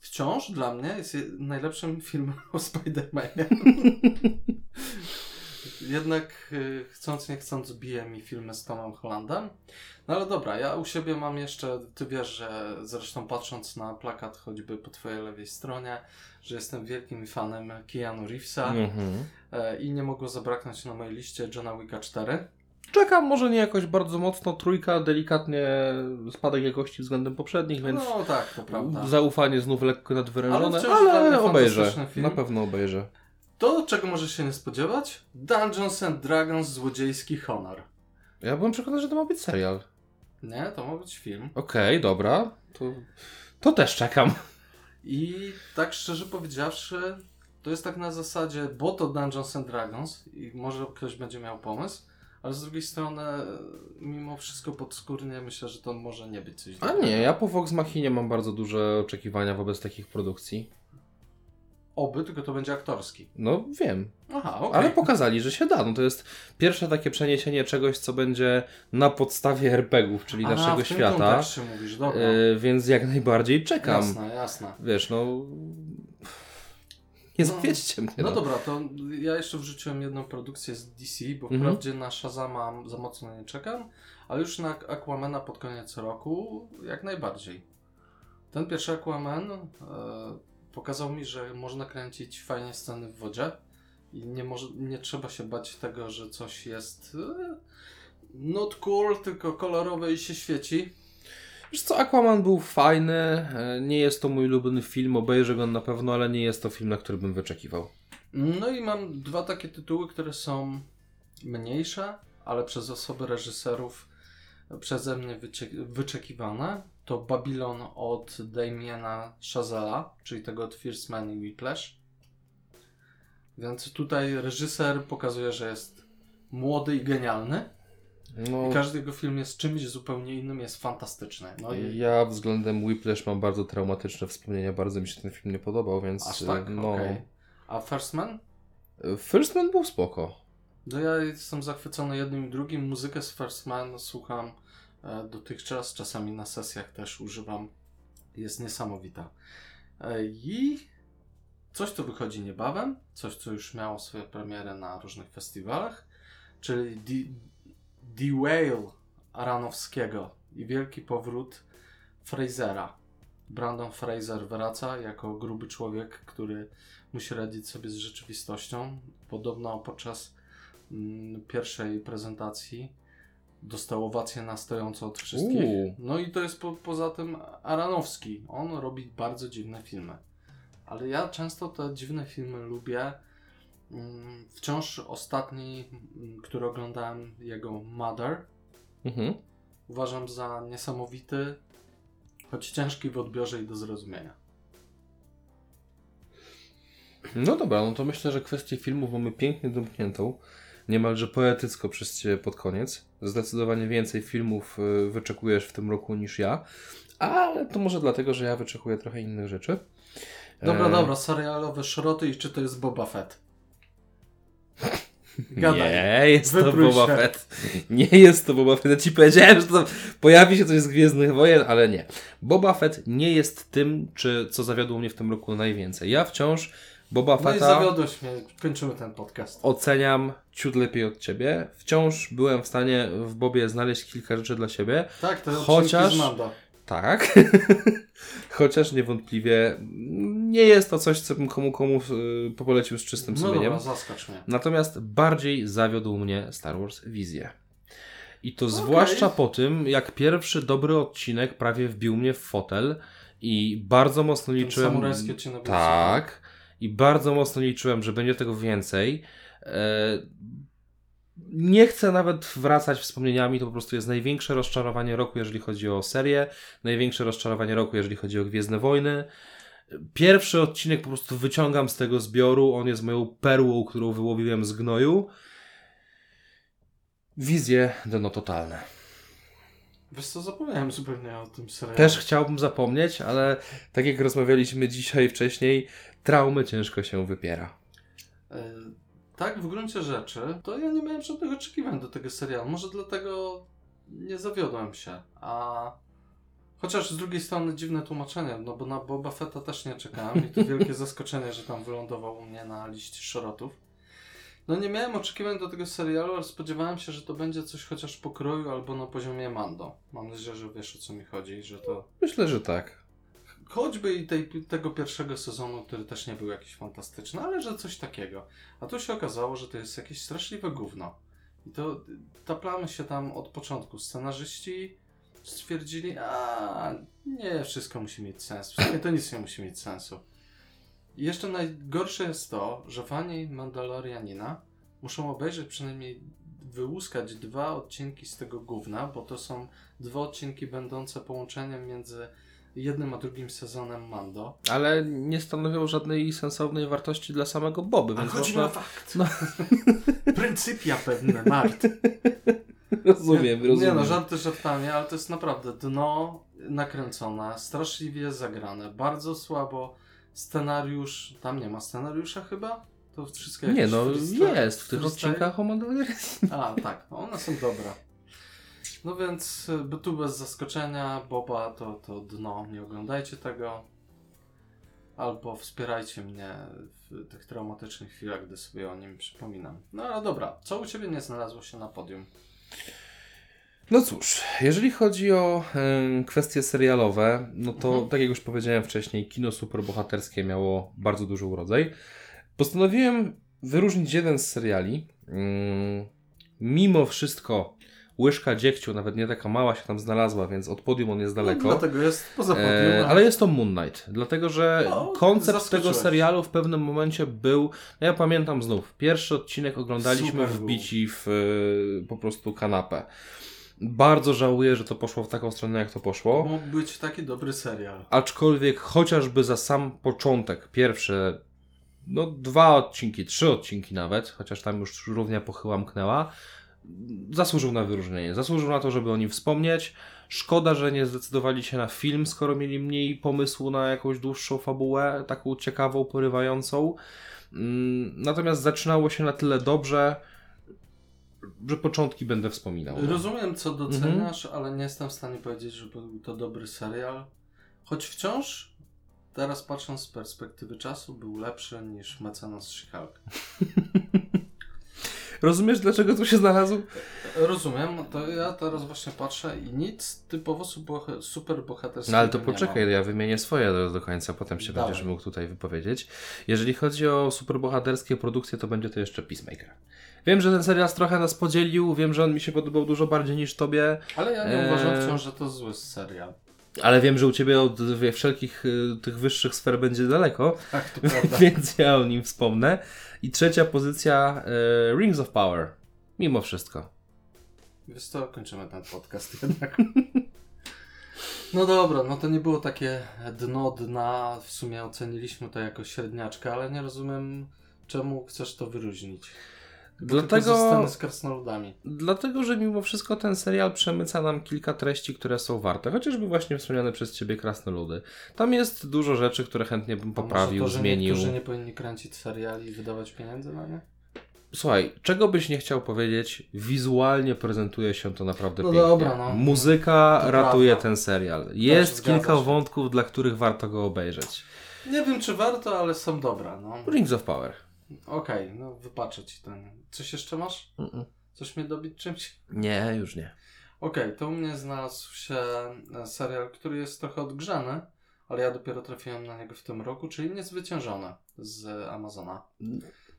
wciąż dla mnie jest je- najlepszym filmem o Spider-Manie. (laughs) Jednak e, chcąc nie chcąc bije mi filmy z Tomem Hollandem. No ale dobra, ja u siebie mam jeszcze, ty wiesz, że zresztą patrząc na plakat choćby po twojej lewej stronie, że jestem wielkim fanem Keanu Reevesa Mhm. e, i nie mogło zabraknąć na mojej liście Johna Wicka 4. Czekam, może nie jakoś bardzo mocno, trójka, delikatnie spadek jakości względem poprzednich, więc No tak, to prawda. zaufanie znów lekko nadwyrężone, Ale ale, obejrzę. film. Na pewno obejrzę. To, czego możesz się nie spodziewać? Dungeons and Dragons Złodziejski Honor. Ja byłem przekonany, że to ma być serial. Nie, to ma być film. Okej, dobra. To, to też czekam. I tak szczerze powiedziawszy, to jest tak na zasadzie, bo to Dungeons and Dragons i może ktoś będzie miał pomysł, ale z drugiej strony, mimo wszystko podskórnie myślę, że to może nie być coś A dobrego. nie, ja po Vox Machinie mam bardzo duże oczekiwania wobec takich produkcji. Oby, tylko to będzie aktorski. No wiem, Aha, okej. ale pokazali, że się da. No to jest pierwsze takie przeniesienie czegoś, co będzie na podstawie RPGów, czyli Aha, naszego w tym świata. mówisz, dobra. E, więc jak najbardziej czekam. jasne, jasne. Wiesz, no. Nie No, zawiedźcie mnie. No dobra, to ja jeszcze wrzuciłem jedną produkcję z DC, bo Mhm. wprawdzie na Shazama za mocno nie czekam, ale już na Aquamana pod koniec roku jak najbardziej. Ten pierwszy Aquaman e, pokazał mi, że można kręcić fajnie sceny w wodzie i nie, może, nie trzeba się bać tego, że coś jest e, not cool, tylko kolorowe i się świeci. Wiesz co, Aquaman był fajny. e, Nie jest to mój ulubiony film, obejrzę go na pewno, ale nie jest to film, na który bym wyczekiwał. No i mam dwa takie tytuły, które są mniejsze, ale przez osoby reżyserów przeze mnie wyczekiwane. To Babylon od Damiena Chazela, czyli tego od First Man i Whiplash. Więc tutaj reżyser pokazuje, że jest młody i genialny. No, I każdy jego film jest czymś zupełnie innym, jest fantastyczny. No i ja względem Whiplash mam bardzo traumatyczne wspomnienia. Bardzo mi się ten film nie podobał, więc. aż tak? No. Okej. A First Man? First Man był spoko. No ja jestem zachwycony jednym i drugim. Muzykę z First Man słucham dotychczas. Czasami na sesjach też używam. Jest niesamowita. E, I coś, co wychodzi niebawem, coś, co już miało swoje premiery na różnych festiwalach, czyli The, Whale Aronofskiego i wielki powrót Frasera. Brandon Fraser wraca jako gruby człowiek, który musi radzić sobie z rzeczywistością. Podobno podczas mm, pierwszej prezentacji dostał owację na stojąco od wszystkich. Uuu. No i to jest po, poza tym Aranowski. On robi bardzo dziwne filmy. Ale ja często te dziwne filmy lubię. Mm, Wciąż ostatni, mm, który oglądałem, jego Mother, Mhm. uważam za niesamowity, choć ciężki w odbiorze i do zrozumienia. No dobra, no to myślę, że kwestię filmów mamy pięknie domkniętą. Niemalże poetycko przez Ciebie pod koniec. Zdecydowanie więcej filmów y, wyczekujesz w tym roku niż ja. Ale to może dlatego, że ja wyczekuję trochę innych rzeczy. Dobra, E, dobra, serialowe szroty i czy to jest Boba Fett? Gadaj. Nie, jest to Boba się. Fett. Nie jest to Boba Fett. Ja ci powiedziałem, że to pojawi się coś z Gwiezdnych Wojen, ale nie. Boba Fett nie jest tym, czy co zawiodło mnie w tym roku najwięcej. Ja wciąż Boba No i Fetta zawiodłeś mnie, kończymy ten podcast. oceniam ciut lepiej od ciebie. Wciąż byłem w stanie w Bobie znaleźć kilka rzeczy dla siebie. Tak, to Chociaż-. Tak. (laughs) Chociaż niewątpliwie nie jest to coś, co bym komu komu y, polecił z czystym No sumieniem. dobra, zaskacz mnie. Natomiast bardziej zawiódł mnie Star Wars Wizję. I to Okej. zwłaszcza po tym, jak pierwszy dobry odcinek prawie wbił mnie w fotel i bardzo mocno Ten liczyłem. samurajski odcinek był Tak. I bardzo mocno liczyłem, że będzie tego więcej. E, Nie chcę nawet wracać wspomnieniami, to po prostu jest największe rozczarowanie roku, jeżeli chodzi o serię, największe rozczarowanie roku, jeżeli chodzi o Gwiezdne Wojny. Pierwszy odcinek po prostu wyciągam z tego zbioru, on jest moją perłą, którą wyłowiłem z gnoju. Wizje dno totalne. Wiesz co, zapomniałem zupełnie o tym serialu. Też chciałbym zapomnieć, ale tak jak rozmawialiśmy dzisiaj wcześniej, traumy ciężko się wypiera. E, Tak, w gruncie rzeczy, to ja nie miałem żadnych oczekiwań do tego serialu. Może dlatego nie zawiodłem się. A chociaż z drugiej strony dziwne tłumaczenie, no bo na Boba Fetta też nie czekałem i to (laughs) wielkie zaskoczenie, że tam wylądował u mnie na liście szorotów. No nie miałem oczekiwań do tego serialu, ale spodziewałem się, że to będzie coś chociaż po kroju albo na poziomie Mando. Mam nadzieję, że wiesz o co mi chodzi, że to Myślę, że tak. Choćby i tej, tego pierwszego sezonu, który też nie był jakiś fantastyczny, ale że coś takiego. A tu się okazało, że to jest jakieś straszliwe gówno. I to taplamy się tam od początku. Scenarzyści stwierdzili, a nie, wszystko musi mieć sens. W sumie to nic nie musi mieć sensu. I jeszcze najgorsze jest to, że fani Mandalorianina muszą obejrzeć przynajmniej wyłuskać dwa odcinki z tego gówna, bo to są dwa odcinki będące połączeniem między jednym a drugim sezonem Mando. Ale nie stanowią żadnej sensownej wartości dla samego Boby, Ale chodzi można... o fakt. no. (laughs) Pryncypia pewne, Mart. Rozumiem, nie, rozumiem. Nie no, żarty żartami, ale to jest naprawdę dno nakręcone, straszliwie zagrane, bardzo słabo. Scenariusz, tam nie ma scenariusza chyba? To wszystko Nie no, freestyle- jest w tych freestyle? odcinkach o Mandalorianie. A, tak, no one są dobre. No więc by tu bez zaskoczenia, Boba to, to dno, nie oglądajcie tego. Albo wspierajcie mnie w tych traumatycznych chwilach, gdy sobie o nim przypominam. No ale dobra, co u Ciebie nie znalazło się na podium? No cóż, jeżeli chodzi o em, kwestie serialowe, no to Mhm. tak jak już powiedziałem wcześniej, kino superbohaterskie miało bardzo duży urodzaj. Postanowiłem wyróżnić jeden z seriali. Mm, mimo wszystko łyżka dziegciu, nawet nie taka mała się tam znalazła, więc od podium on jest daleko. No, dlatego jest poza podium. E, ale jest to Moon Knight, dlatego że No, koncept tego serialu w pewnym momencie był. No ja pamiętam znów, pierwszy odcinek oglądaliśmy Super wbici w e, po prostu kanapę. Bardzo żałuję, że to poszło w taką stronę, jak to poszło. Mógł być taki dobry serial. Aczkolwiek chociażby za sam początek, pierwsze no dwa odcinki, trzy odcinki nawet, chociaż tam już równia pochyła mknęła, zasłużył na wyróżnienie. Zasłużył na to, żeby o nim wspomnieć. Szkoda, że nie zdecydowali się na film, skoro mieli mniej pomysłu na jakąś dłuższą fabułę, taką ciekawą, porywającą. Mm, Natomiast zaczynało się na tyle dobrze, że początki będę wspominał. no. Rozumiem, co doceniasz, ale nie jestem w stanie powiedzieć, że był to dobry serial. Choć wciąż, teraz patrząc z perspektywy czasu, był lepszy niż Mecenas She-Hulk. (laughs) Rozumiesz, dlaczego tu się znalazł? Rozumiem, no to ja teraz właśnie patrzę i nic typowo super, super bohaterskiego No ale to poczekaj, ja wymienię swoje do, do końca, potem się Dawaj. będziesz mógł tutaj wypowiedzieć. Jeżeli chodzi o superbohaterskie produkcje, to będzie to jeszcze Peacemaker. Wiem, że ten serial trochę nas podzielił, wiem, że on mi się podobał dużo bardziej niż tobie, Ale ja nie Eee. uważam wciąż, że to zły serial. ale wiem, że u ciebie od wszelkich y, tych wyższych sfer będzie daleko, Tak, to prawda. (laughs) więc ja o nim wspomnę. I trzecia pozycja y, Rings of Power. Mimo wszystko. Wiesz co, kończymy ten podcast jednak. (laughs) No dobra, no to nie było takie dno dna, w sumie oceniliśmy to jako średniaczkę, ale nie rozumiem czemu chcesz to wyróżnić. Dlatego, z krasnoludami. dlatego, że mimo wszystko ten serial przemyca nam kilka treści, które są warte. Chociażby właśnie wspomniane przez ciebie Krasnoludy. Tam jest dużo rzeczy, które chętnie bym poprawił, to, że zmienił. Niektórzy nie powinni kręcić seriali i wydawać pieniędzy na nie? Słuchaj, czego byś nie chciał powiedzieć, wizualnie prezentuje się to naprawdę No pięknie. dobra, no. Muzyka To ratuje prawda. ten serial. Jest kilka się. wątków, dla których warto go obejrzeć. Nie wiem czy warto, ale są dobra, no. Rings of Power. Okej, no wypaczę ci ten. Coś jeszcze masz? Mm-mm. Coś mnie dobić czymś? Nie, już nie. Okej, to u mnie znalazł się e, serial, który jest trochę odgrzany, ale ja dopiero trafiłem na niego w tym roku, czyli Niezwyciężone z Amazona.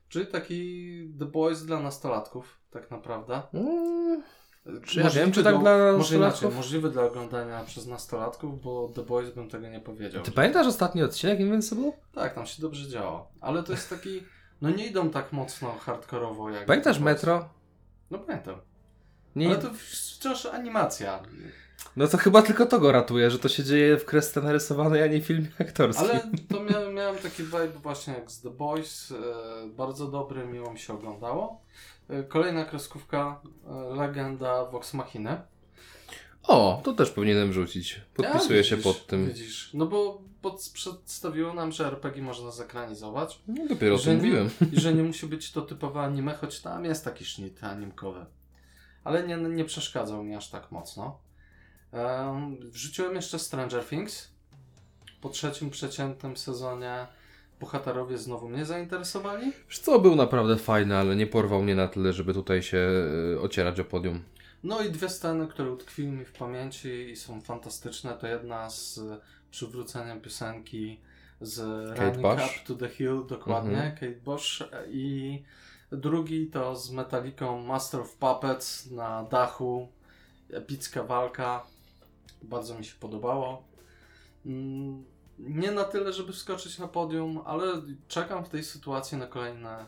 Czyli taki The Boys dla nastolatków, tak naprawdę. Mm, E, Czy ja możliwy wiem, czy tak do- dla Może nastolatków? inaczej, możliwy do oglądania przez nastolatków, bo The Boys bym tego nie powiedział. Ty pamiętasz ostatni odcinek Invincible? Tak, tam się dobrze działo. Ale to jest taki... No nie idą tak mocno hardkorowo jak... Pamiętasz. Metro? No pamiętam. Nie, Ale to wciąż animacja. No to chyba tylko to go ratuje, że to się dzieje w kresce narysowanej, a nie w filmie aktorskim. Ale (laughs) to miałem, miałem taki vibe właśnie jak z The Boys. E, bardzo dobry, miło mi się oglądało. E, kolejna kreskówka, e, legenda Vox Machina. O, to też powinienem rzucić. Podpisuję Ja, się widzisz, pod tym. Widzisz, no bo pod, przedstawiło nam, że RPG można zekranizować No, dopiero o Że tym nie- mówiłem. i (laughs) że nie musi być to typowe anime, choć tam jest taki sznit animkowy. Ale nie, nie przeszkadzał mi aż tak mocno. Em, wrzuciłem jeszcze Stranger Things. Po trzecim przeciętnym sezonie bohaterowie znowu mnie zainteresowali. Wiesz co, był naprawdę fajny, ale nie porwał mnie na tyle, żeby tutaj się e, ocierać o podium. No i dwie sceny, które utkwiły mi w pamięci i są fantastyczne. To jedna z przywróceniem piosenki z Running Bush? Up to the Hill, dokładnie, Mhm. Kate Bush. I drugi to z Metaliką Master of Puppets na dachu. Epicka walka. Bardzo mi się podobało. Mm, Nie na tyle, żeby wskoczyć na podium, ale czekam w tej sytuacji na kolejny e,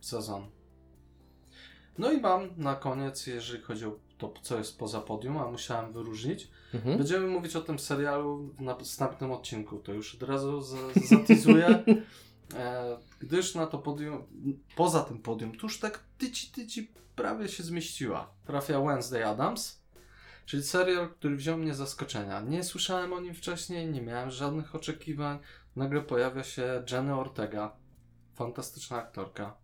sezon. No i mam na koniec, jeżeli chodzi o to, co jest poza podium, a musiałem wyróżnić. Mhm. Będziemy mówić o tym serialu w następnym odcinku. To już od razu zatizuję. (laughs) E, gdyż na to podium, poza tym podium, tuż tak tyci tyci prawie się zmieściła. Trafia Wednesday Adams, czyli serial, który wziął mnie z zaskoczenia. Nie słyszałem o nim wcześniej, nie miałem żadnych oczekiwań. Nagle pojawia się Jenny Ortega, fantastyczna aktorka.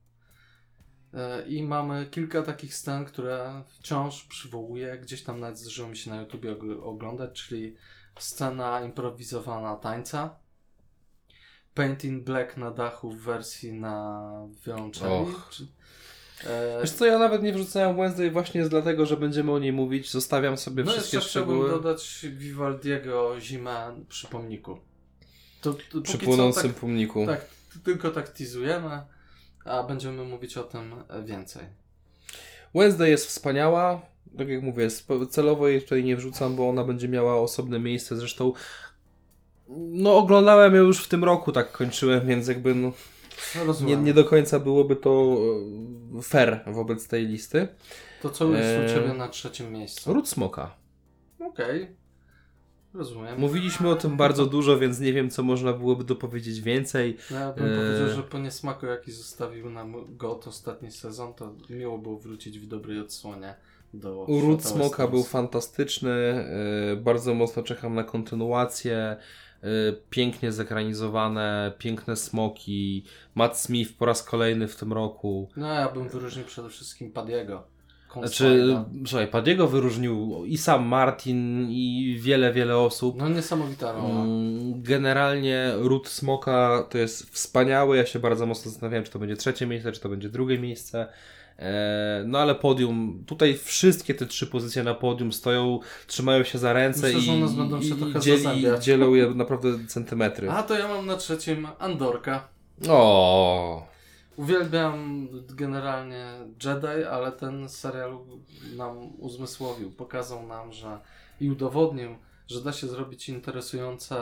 E, I mamy kilka takich scen, które wciąż przywołuję. Gdzieś tam nawet zdarzyło mi się na YouTubie og- oglądać, czyli scena improwizowana tańca. Paint in Black na dachu w wersji na wiolonczeli. Och. E, Wiesz co, ja nawet nie wrzucałem Wednesday właśnie z dlatego, że będziemy o niej mówić. Zostawiam sobie no wszystkie jeszcze chciałbym szczegóły dodać Vivaldiego Zimę przy pomniku. To, to, przy płonącym tak, pomniku. tak, tylko tak teasujemy, a będziemy mówić o tym e, więcej. Wednesday jest wspaniała. Tak jak mówię, celowo jej tutaj nie wrzucam, bo ona będzie miała osobne miejsce. Zresztą no oglądałem ją już w tym roku, tak kończyłem, więc jakby no, No, nie, nie do końca byłoby to e, fair wobec tej listy. To co jest u Ciebie na trzecim miejscu? Ród Smoka. Okej. Rozumiem. Mówiliśmy o tym bardzo dużo, więc nie wiem, co można byłoby dopowiedzieć więcej. No, ja bym Eee. powiedział, że po niesmaku jaki zostawił nam GOT ostatni sezon, to miło było wrócić w dobrej odsłonie do Ród świata Smoka był fantastyczny. e, Bardzo mocno czekam na kontynuację. pięknie zekranizowane, piękne smoki, Matt Smith po raz kolejny w tym roku. No ja bym wyróżnił przede wszystkim Padiego. Znaczy, słuchaj, Padiego wyróżnił i sam Martin, i wiele, wiele osób. No niesamowita rola. Mm, Generalnie Ród Smoka to jest wspaniałe. Ja się bardzo mocno zastanawiałem, czy to będzie trzecie miejsce, czy to będzie drugie miejsce. E, No ale podium, tutaj wszystkie te trzy pozycje na podium stoją, trzymają się za ręce Myślę, i, będą się i, dzieli, dzielą je naprawdę centymetry. A to ja mam na trzecim Andorka. O, Uwielbiam generalnie Jedi, ale ten serial nam uzmysłowił, pokazał nam, że i udowodnił, że da się zrobić interesujący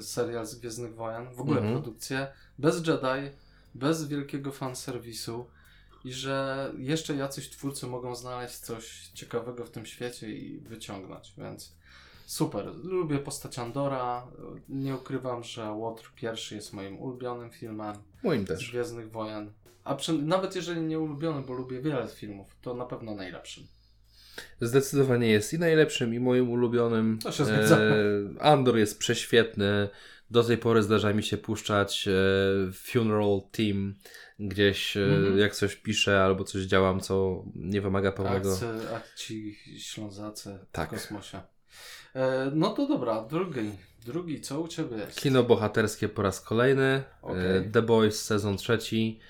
serial z Gwiezdnych Wojen, w ogóle Mhm. produkcję, bez Jedi, bez wielkiego fanserwisu i że jeszcze jacyś twórcy mogą znaleźć coś ciekawego w tym świecie i wyciągnąć, więc super. Lubię postać Andora, nie ukrywam, że Łotr pierwszy jest moim ulubionym filmem moim z też. Gwiezdnych Wojen. A przy, nawet jeżeli nie ulubiony, bo lubię wiele filmów, to na pewno najlepszym. Zdecydowanie jest i najlepszym, i moim ulubionym. To się zgadza. E, Andor jest prześwietny. Do tej pory zdarza mi się puszczać e, Funeral Team gdzieś, e, Mhm. jak coś piszę albo coś działam, co nie wymaga pełnego. Akcy, akci ślązacy Tak. w kosmosie. E, no to dobra, drugi. Drugi, co u Ciebie jest? Kino bohaterskie po raz kolejny. E, The Boys sezon trzeci.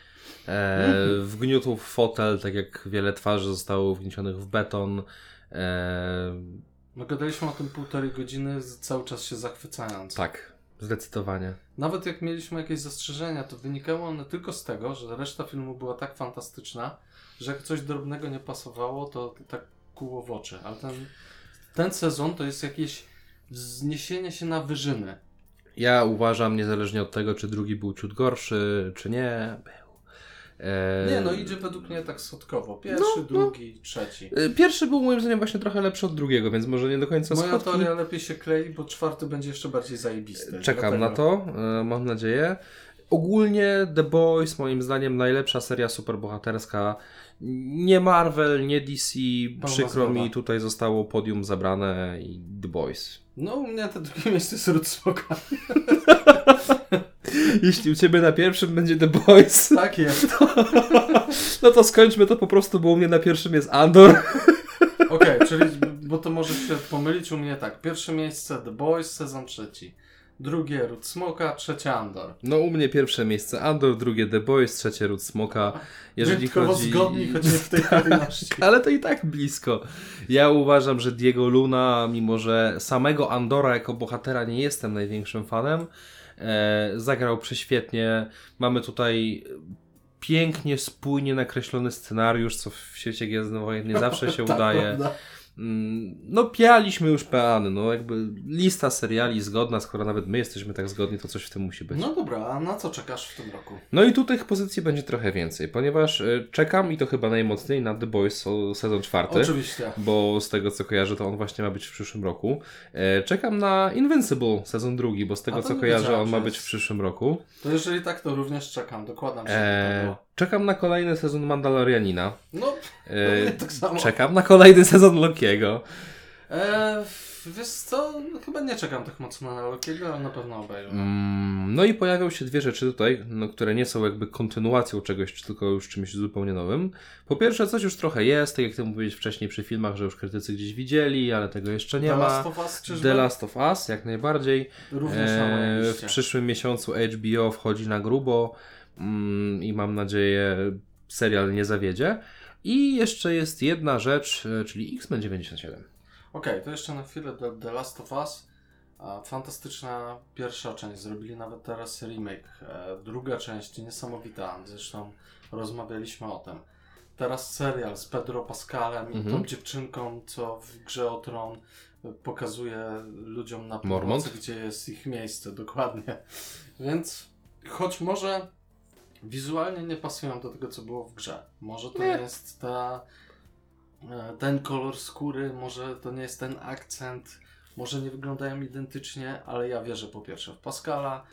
E, Mhm. Wgniótł w fotel, tak jak wiele twarzy zostało wgniecionych w beton. E, No gadaliśmy o tym półtorej godziny, cały czas się zachwycając. tak, zdecydowanie. Nawet jak mieliśmy jakieś zastrzeżenia, to wynikały one tylko z tego, że reszta filmu była tak fantastyczna, że jak coś drobnego nie pasowało, to tak kuło w oczy. Ale ten, ten sezon to jest jakieś wzniesienie się na wyżyny. Ja uważam, niezależnie od tego, czy drugi był ciut gorszy, czy nie, Nie, no idzie według mnie tak schodkowo. Pierwszy, No, no. drugi, trzeci. e, Pierwszy był moim zdaniem właśnie trochę lepszy od drugiego, więc może nie do końca Moja schodki. teoria lepiej się klei, bo czwarty będzie jeszcze bardziej zajebisty. Czekam na to, e, mam nadzieję. Ogólnie The Boys, moim zdaniem, najlepsza seria superbohaterska. Nie Marvel, nie DC. Przykro zgoda. mi, tutaj zostało podium zabrane i The Boys. No u mnie to drugie miejsce jest Ród Smoka. (laughs) Jeśli u Ciebie na pierwszym będzie The Boys, (laughs) Tak jest. no to skończmy to po prostu, bo u mnie na pierwszym jest Andor. (laughs) Okej, czyli, bo to może się pomylić u mnie tak. Pierwsze miejsce The Boys, sezon trzeci. Drugie Ród Smoka, trzecie Andor. No u mnie pierwsze miejsce Andor, drugie The Boys, trzecie Ród Smoka. Jeżeli Wyjątkowo chodzi... zgodni, choć nie w tej (laughs) kolejności. Ale to i tak blisko. Ja uważam, że Diego Luna, mimo że samego Andora jako bohatera nie jestem największym fanem, zagrał prześwietnie. Mamy tutaj pięknie, spójnie nakreślony scenariusz, co w świecie Gwiezdnych Wojen nie zawsze się (laughs) Tak, udaje. prawda? Mm, No pialiśmy już peany, no jakby lista seriali zgodna, skoro nawet my jesteśmy tak zgodni, to coś w tym musi być. No dobra, a na co czekasz w tym roku? No i tu tych pozycji będzie trochę więcej, ponieważ y, czekam i to chyba najmocniej na The Boys sezon czwarty. Oczywiście. Bo z tego co kojarzę, to on właśnie ma być w przyszłym roku. E, czekam na Invincible sezon drugi, bo z tego co kojarzę, on ma być w przyszłym roku. To jeżeli tak, to również czekam. Dokładam się do E, tego. Czekam na kolejny sezon Mandalorianina. No, E, no tak samo. czekam na kolejny sezon Lokiego. E, wiesz co, no, chyba nie czekam tak mocno na Lokiego, ale na pewno obejrzę. Mm, no i pojawią się dwie rzeczy tutaj, no, które nie są jakby kontynuacją czegoś, czy tylko już czymś zupełnie nowym. Po pierwsze, coś już trochę jest, tak jak ty mówiłeś wcześniej przy filmach, że już krytycy gdzieś widzieli, ale tego jeszcze nie The ma. Last of Us, czyżby? The Last of Us, jak najbardziej. Również na E, w liście. przyszłym miesiącu HBO wchodzi na grubo i mam nadzieję serial nie zawiedzie. I jeszcze jest jedna rzecz, e, czyli X-Men 97. Okej, to jeszcze na chwilę The, The Last of Us. Fantastyczna pierwsza część, zrobili nawet teraz remake. E, druga część niesamowita, zresztą rozmawialiśmy o tym. Teraz serial z Pedro Pascalem i Mhm. tą dziewczynką, co w grze o tron pokazuje ludziom na północy, gdzie jest ich miejsce, dokładnie. Więc choć może wizualnie nie pasują do tego, co było w grze. Może to Nie. jest ta e, ten kolor skóry, może to nie jest ten akcent, może nie wyglądają identycznie, ale ja wierzę po pierwsze w Pascala.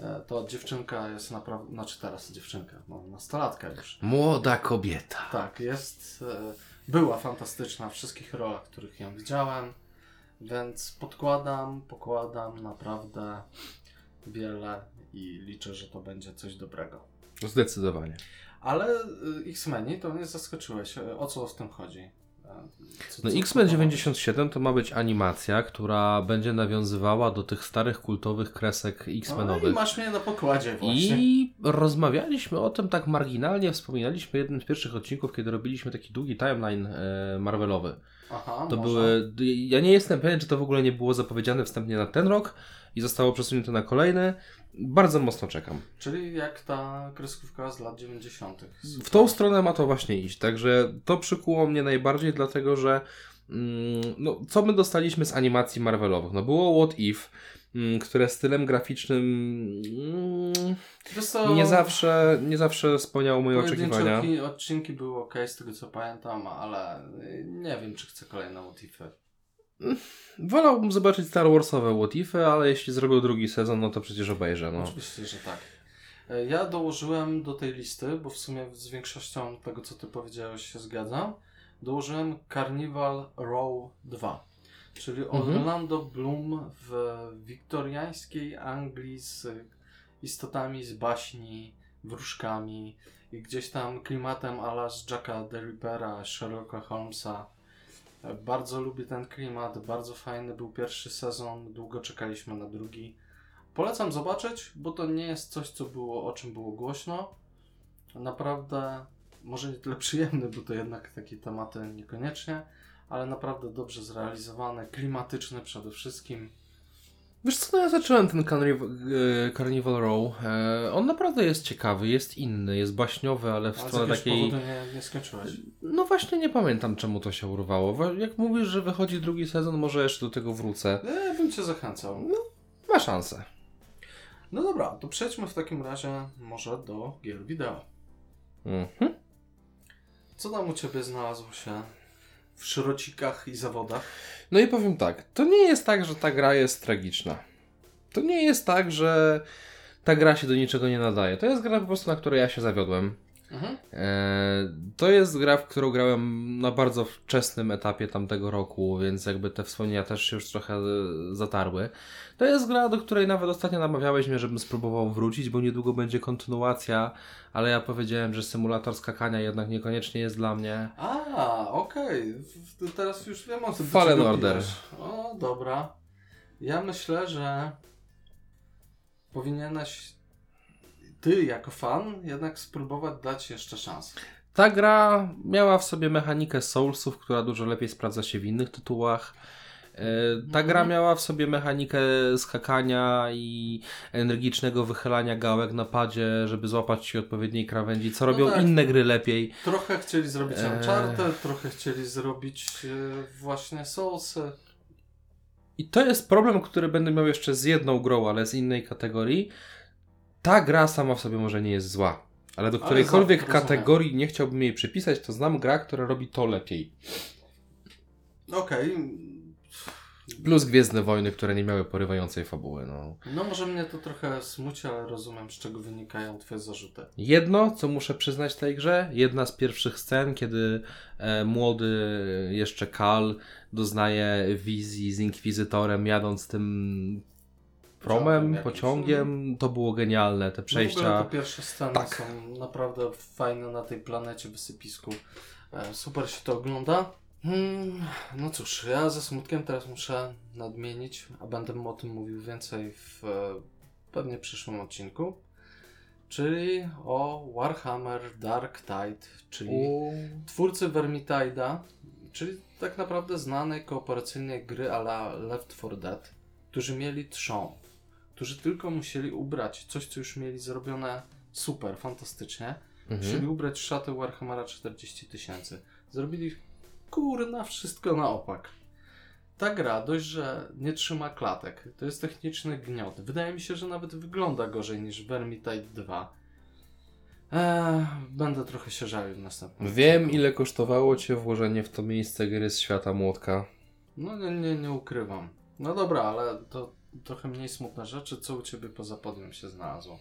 E, To dziewczynka jest naprawdę, znaczy teraz dziewczynka, no nastolatka już. Młoda kobieta. Tak, jest, e, była fantastyczna w wszystkich rolach, których ją widziałem, więc podkładam, pokładam naprawdę wiele i liczę, że to będzie coś dobrego. Zdecydowanie. Ale y, X-Meni to mnie zaskoczyłeś. Y, O co w tym chodzi? Y, Co, No X-Men co- 97 to ma być animacja, która będzie nawiązywała do tych starych kultowych kresek No i X-Menowych. masz mnie na pokładzie właśnie. I rozmawialiśmy o tym tak marginalnie, wspominaliśmy jednym z pierwszych odcinków, kiedy robiliśmy taki długi timeline e, Marvelowy. Aha, To może. były. Ja nie jestem pewien, czy to w ogóle nie było zapowiedziane wstępnie na ten rok i zostało przesunięte na kolejny. Bardzo mocno czekam. Czyli jak ta kreskówka z lat 90. W tą stronę ma to właśnie iść. Także to przykuło mnie najbardziej, dlatego że. mm, No, co my dostaliśmy z animacji Marvelowych? No było What If, które stylem graficznym mm, nie zawsze, nie zawsze spełniało moje oczekiwania. odcinki- odcinki były ok, z tego co pamiętam, ale y, nie wiem, czy chcę kolejne motywy. Wolałbym zobaczyć Star Warsowe What Ify, ale jeśli zrobią drugi sezon, no to przecież obejrzę. No. Oczywiście, że tak. E, Ja dołożyłem do tej listy, bo w sumie z większością tego, co ty powiedziałeś, się zgadzam. Dołożyłem Carnival Row 2, czyli Mhm. Orlando Bloom w wiktoriańskiej Anglii z istotami z baśni, wróżkami i gdzieś tam klimatem ala z Jacka the Rippera, Sherlocka Holmesa. Bardzo lubię ten klimat, bardzo fajny był pierwszy sezon, długo czekaliśmy na drugi. Polecam zobaczyć, bo to nie jest coś, co było, o czym było głośno. Naprawdę, może nie tyle przyjemny, bo to jednak takie tematy niekoniecznie, ale naprawdę dobrze zrealizowane, klimatyczne przede wszystkim. Wiesz co, no ja zacząłem ten Carnival, e, Carnival Row. E, on naprawdę jest ciekawy, jest inny, jest baśniowy, ale w Ale stronę takiej... nie, nie skończyłeś. No właśnie nie pamiętam czemu to się urwało. Wa- Jak mówisz, że wychodzi drugi sezon, może jeszcze do tego wrócę. Ja bym Cię zachęcał. Ma szansę. No dobra, to przejdźmy w takim razie może do gier wideo. Mhm. Co tam u Ciebie znalazło się w szrocikach i zawodach? No i powiem tak, to nie jest tak, że ta gra jest tragiczna. To nie jest tak, że ta gra się do niczego nie nadaje. To jest gra po prostu, na której ja się zawiodłem. Mhm. E, To jest gra, w którą grałem na bardzo wczesnym etapie tamtego roku, więc jakby te wspomnienia też się już trochę e, zatarły. To jest gra, do której nawet ostatnio namawiałeś mnie, żebym spróbował wrócić, bo niedługo będzie kontynuacja, ale ja powiedziałem, że symulator skakania jednak niekoniecznie jest dla mnie. A, okej. W- Teraz już wiem o tym. do Fallen Order. O, dobra. Ja myślę, że powinieneś ty jako fan jednak spróbować dać jeszcze szansę. Ta gra miała w sobie mechanikę Soulsów, która dużo lepiej sprawdza się w innych tytułach. E, Ta gra Mhm. miała w sobie mechanikę skakania i energicznego wychylania gałek na padzie, żeby złapać się odpowiedniej krawędzi, co No robią tak. inne gry lepiej. Trochę chcieli zrobić Eee. Uncharted, trochę chcieli zrobić e, właśnie Soulsy. I to jest problem, który będę miał jeszcze z jedną grą, ale z innej kategorii. Ta gra sama w sobie może nie jest zła, ale do Ale którejkolwiek za- rozumiem. kategorii nie chciałbym jej przypisać, to znam gra, która robi to lepiej. Okej. Plus Gwiezdne Wojny, które nie miały porywającej fabuły. No. No może mnie to trochę smuci, ale rozumiem z czego wynikają twoje zarzuty. Jedno, co muszę przyznać tej grze, jedna z pierwszych scen, kiedy e, młody jeszcze Kal doznaje wizji z Inkwizytorem jadąc tym promem, jakimś. pociągiem, to było genialne, te No przejścia. ogóle te pierwsze sceny Tak. są naprawdę fajne na tej planecie, wysypisku. E, Super się to ogląda. Hmm, no cóż, ja ze smutkiem teraz muszę nadmienić, a będę o tym mówił więcej w e, pewnie przyszłym odcinku. Czyli o Warhammer Dark Tide, czyli U... twórcy Vermitide'a, czyli tak naprawdę znanej kooperacyjnej gry a la Left 4 Dead, którzy mieli trzon, którzy tylko musieli ubrać coś, co już mieli zrobione super, fantastycznie, musieli Mhm. ubrać szaty Warhammera 40 tysięcy. Zrobili kurna wszystko na opak. Ta gra dość, że nie trzyma klatek. To jest techniczny gniot. Wydaje mi się, że nawet wygląda gorzej niż Vermintide 2. Eee, będę trochę się żalił w następnym Wiem, odcinku. ile kosztowało Cię włożenie w to miejsce gry z świata młotka. No nie, nie, nie ukrywam. No dobra, ale to trochę mniej smutne rzeczy. Co u Ciebie poza podium się znalazło?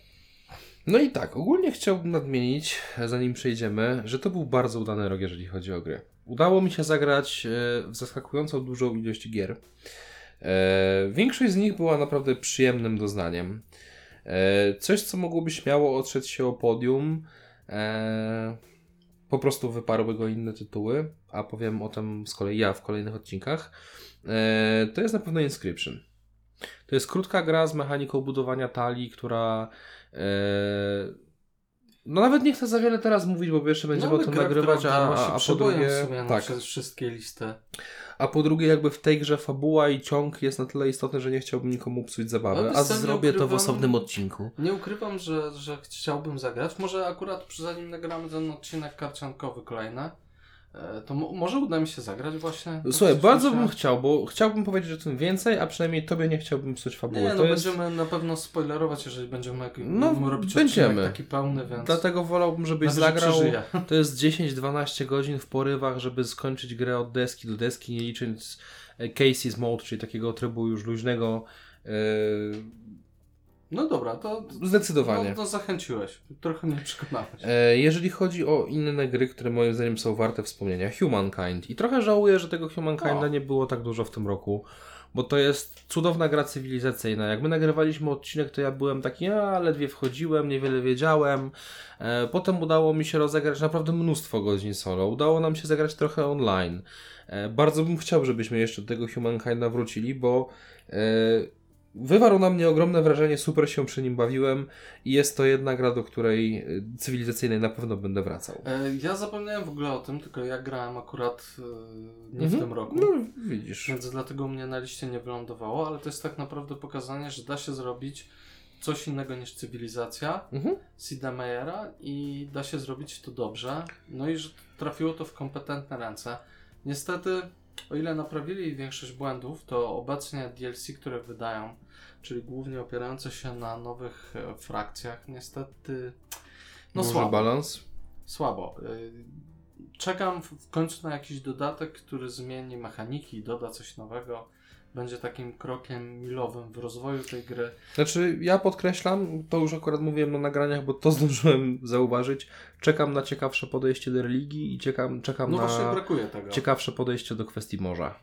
No i tak, ogólnie chciałbym nadmienić, zanim przejdziemy, że to był bardzo udany rok, jeżeli chodzi o gry. Udało mi się zagrać e, w zaskakująco dużą ilość gier. E, Większość z nich była naprawdę przyjemnym doznaniem. E, coś, co mogłoby śmiało otrzeć się o podium, po prostu wyparły go inne tytuły, a powiem o tym z kolei ja w kolejnych odcinkach, to jest na pewno Inscription. To jest krótka gra z mechaniką budowania talii, która e, no nawet nie chcę za wiele teraz mówić, bo jeszcze będziemy No, o tym nagrywać, a, a, a po drugie... no, tak, przez wszystkie listy. a po drugie jakby w tej grze fabuła i ciąg jest na tyle istotny, że nie chciałbym nikomu psuć zabawy, Ale a zrobię to w ukrywam- osobnym odcinku. Nie ukrywam, że, że chciałbym zagrać. Może akurat zanim nagramy ten odcinek karciankowy kolejny, e, to mo- może uda mi się zagrać właśnie. Słuchaj, Tak bardzo bym chciał, bo chciałbym powiedzieć o tym więcej, a przynajmniej tobie nie chciałbym psuć fabuły. Nie, to no jest... będziemy na pewno spoilerować, jeżeli będziemy jak, No, no, robić będziemy. taki pełny, więc Dlatego wolałbym, żebyś najwyżej zagrał. przeżyję. To jest 10-12 godzin w porywach, żeby skończyć grę od deski do deski, nie licząc e, Casey's Mode, czyli takiego trybu już luźnego. e, No dobra, to Zdecydowanie. No, no zachęciłeś. Trochę mnie przekonałeś. E, Jeżeli chodzi o inne gry, które moim zdaniem są warte wspomnienia, Humankind. I trochę żałuję, że tego Humankinda O. nie było tak dużo w tym roku, bo to jest cudowna gra cywilizacyjna. Jak my nagrywaliśmy odcinek, to ja byłem taki, a ledwie wchodziłem, niewiele wiedziałem. E, Potem udało mi się rozegrać naprawdę mnóstwo godzin solo. Udało nam się zagrać trochę online. E, Bardzo bym chciał, żebyśmy jeszcze do tego Humankinda wrócili, bo e, wywarł na mnie ogromne wrażenie, super się przy nim bawiłem i jest to jedna gra, do której e, cywilizacyjnej na pewno będę wracał. E, Ja zapomniałem w ogóle o tym, tylko ja grałem akurat e, nie w Mhm. tym roku. No, widzisz. Więc dlatego mnie na liście nie wylądowało, ale to jest tak naprawdę pokazanie, że da się zrobić coś innego niż cywilizacja Mhm. Sida Meyera i da się zrobić to dobrze. No i że trafiło to w kompetentne ręce. Niestety, o ile naprawili większość błędów, to obecnie DLC, które wydają, czyli głównie opierające się na nowych e, frakcjach, niestety no Duży słabo. balans. Słabo. Y, Czekam w końcu na jakiś dodatek, który zmieni mechaniki, doda coś nowego. Będzie takim krokiem milowym w rozwoju tej gry. Znaczy, ja podkreślam, to już akurat mówiłem na nagraniach, bo to (laughs) zdążyłem zauważyć. Czekam na ciekawsze podejście do religii i czekam, czekam No właśnie na brakuje tego. ciekawsze podejście do kwestii morza.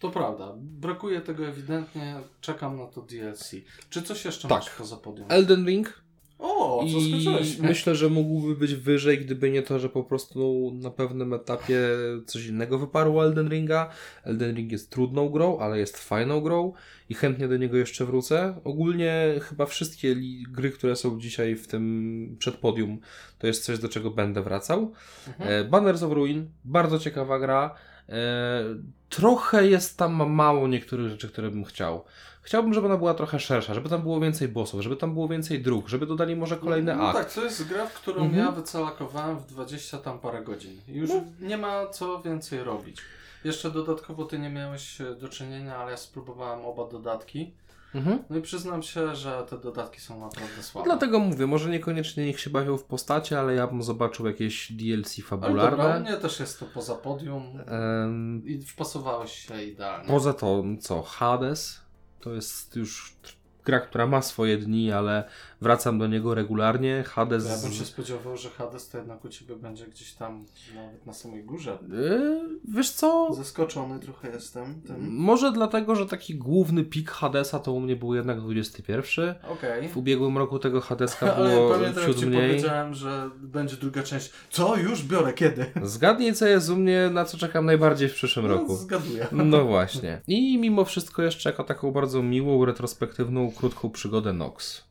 To prawda. Brakuje tego ewidentnie. Czekam na to DLC. Czy coś jeszcze Tak. masz poza podium? Elden Ring o, co i skończyłeś? myślę, że mógłby być wyżej, gdyby nie to, że po prostu na pewnym etapie coś innego wyparło Elden Ringa. Elden Ring jest trudną grą, ale jest fajną grą i chętnie do niego jeszcze wrócę. Ogólnie chyba wszystkie gry, które są dzisiaj w tym przedpodium, to jest coś, do czego będę wracał. Mhm. E, Banners of Ruin, bardzo ciekawa gra. E, trochę jest tam mało niektórych rzeczy, które bym chciał. Chciałbym, żeby ona była trochę szersza, żeby tam było więcej bossów, żeby tam było więcej dróg, żeby dodali może kolejny no, akt. tak, to jest gra, w którą Mhm. ja wycelakowałem w 20 tam parę godzin. Już No. nie ma co więcej robić. Jeszcze dodatkowo ty nie miałeś e, do czynienia, ale ja spróbowałem oba dodatki. Mhm. No i przyznam się, że te dodatki są naprawdę słabe. Dlatego mówię, może niekoniecznie niech się bawią w postacie, ale ja bym zobaczył jakieś DLC ale dobra, u fabularne. mnie też jest to poza podium i wpasowałeś się idealnie. Poza to, co, Hades, to jest już gra, która ma swoje dni, ale wracam do niego regularnie. Hades... Ja bym się spodziewał, że Hades to jednak u Ciebie będzie gdzieś tam nawet na samej górze. Yy, wiesz co, Zaskoczony trochę jestem tym. może dlatego, że taki główny pik Hadesa to u mnie był jednak 21. Okej. W ubiegłym roku tego Hadeska (laughs) było pamiętam, jak ciut Ci mniej. powiedziałem, że będzie druga część. Co? Już biorę, kiedy? (laughs) Zgadnij, co jest u mnie, na co czekam najbardziej w przyszłym No, roku. zgaduję. No właśnie. I mimo wszystko jeszcze jako taką bardzo miłą, retrospektywną, krótką przygodę Nox.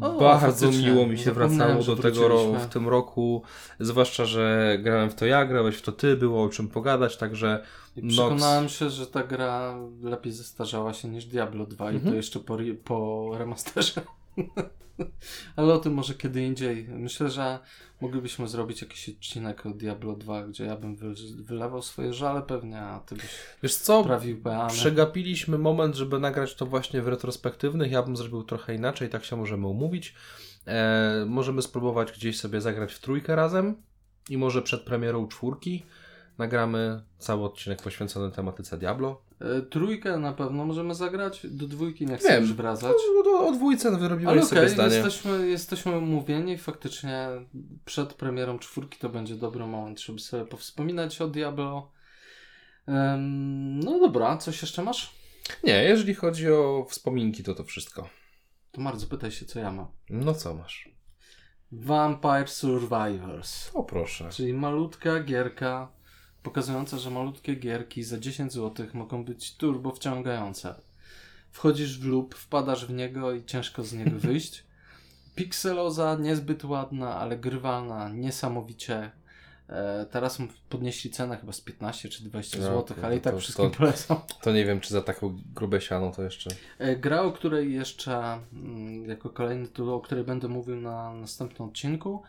O, bardzo miło mi się wracało do tego ro- w tym roku. Zwłaszcza, że grałem w to ja, grałeś w to ty, było o czym pogadać, także I Nox- przekonałem się, że ta gra lepiej zestarzała się niż Diablo 2 i Mhm. to jeszcze po, po remasterze. (laughs) Ale o tym może kiedy indziej. Myślę, że moglibyśmy zrobić jakiś odcinek o Diablo 2, gdzie ja bym wy, wylewał swoje żale pewnie, a ty byś wiesz co, prawił peany. przegapiliśmy moment, żeby nagrać to właśnie w retrospektywnych. Ja bym zrobił trochę inaczej, tak się możemy umówić. E, możemy spróbować gdzieś sobie zagrać w trójkę razem i może przed premierą czwórki nagramy cały odcinek poświęcony tematyce Diablo. E, Trójkę na pewno możemy zagrać, do dwójki nie chcę Wiem. już wracać. No, no, o dwójce wyrobiłeś Ale sobie okej, zdanie. jesteśmy, jesteśmy umówieni. Faktycznie przed premierą czwórki to będzie dobry moment, żeby sobie powspominać o Diablo. No dobra, coś jeszcze masz? Nie, jeżeli chodzi o wspominki, to to wszystko. To bardzo pytaj się, co ja mam. No co masz? Vampire Survivors. O proszę. Czyli malutka gierka pokazująca, że malutkie gierki za 10 zł mogą być turbo wciągające. Wchodzisz w lub, wpadasz w niego i ciężko z niego (laughs) wyjść. Pikseloza, niezbyt ładna, ale grywalna, niesamowicie. E, teraz podnieśli cenę chyba z 15 czy 20 No, zł, ale i to- tak to- wszystkim to- polecam. To nie wiem, czy za taką grube siano to jeszcze. E, Gra, o której jeszcze mm, jako kolejny tytuł, o której będę mówił na następnym odcinku,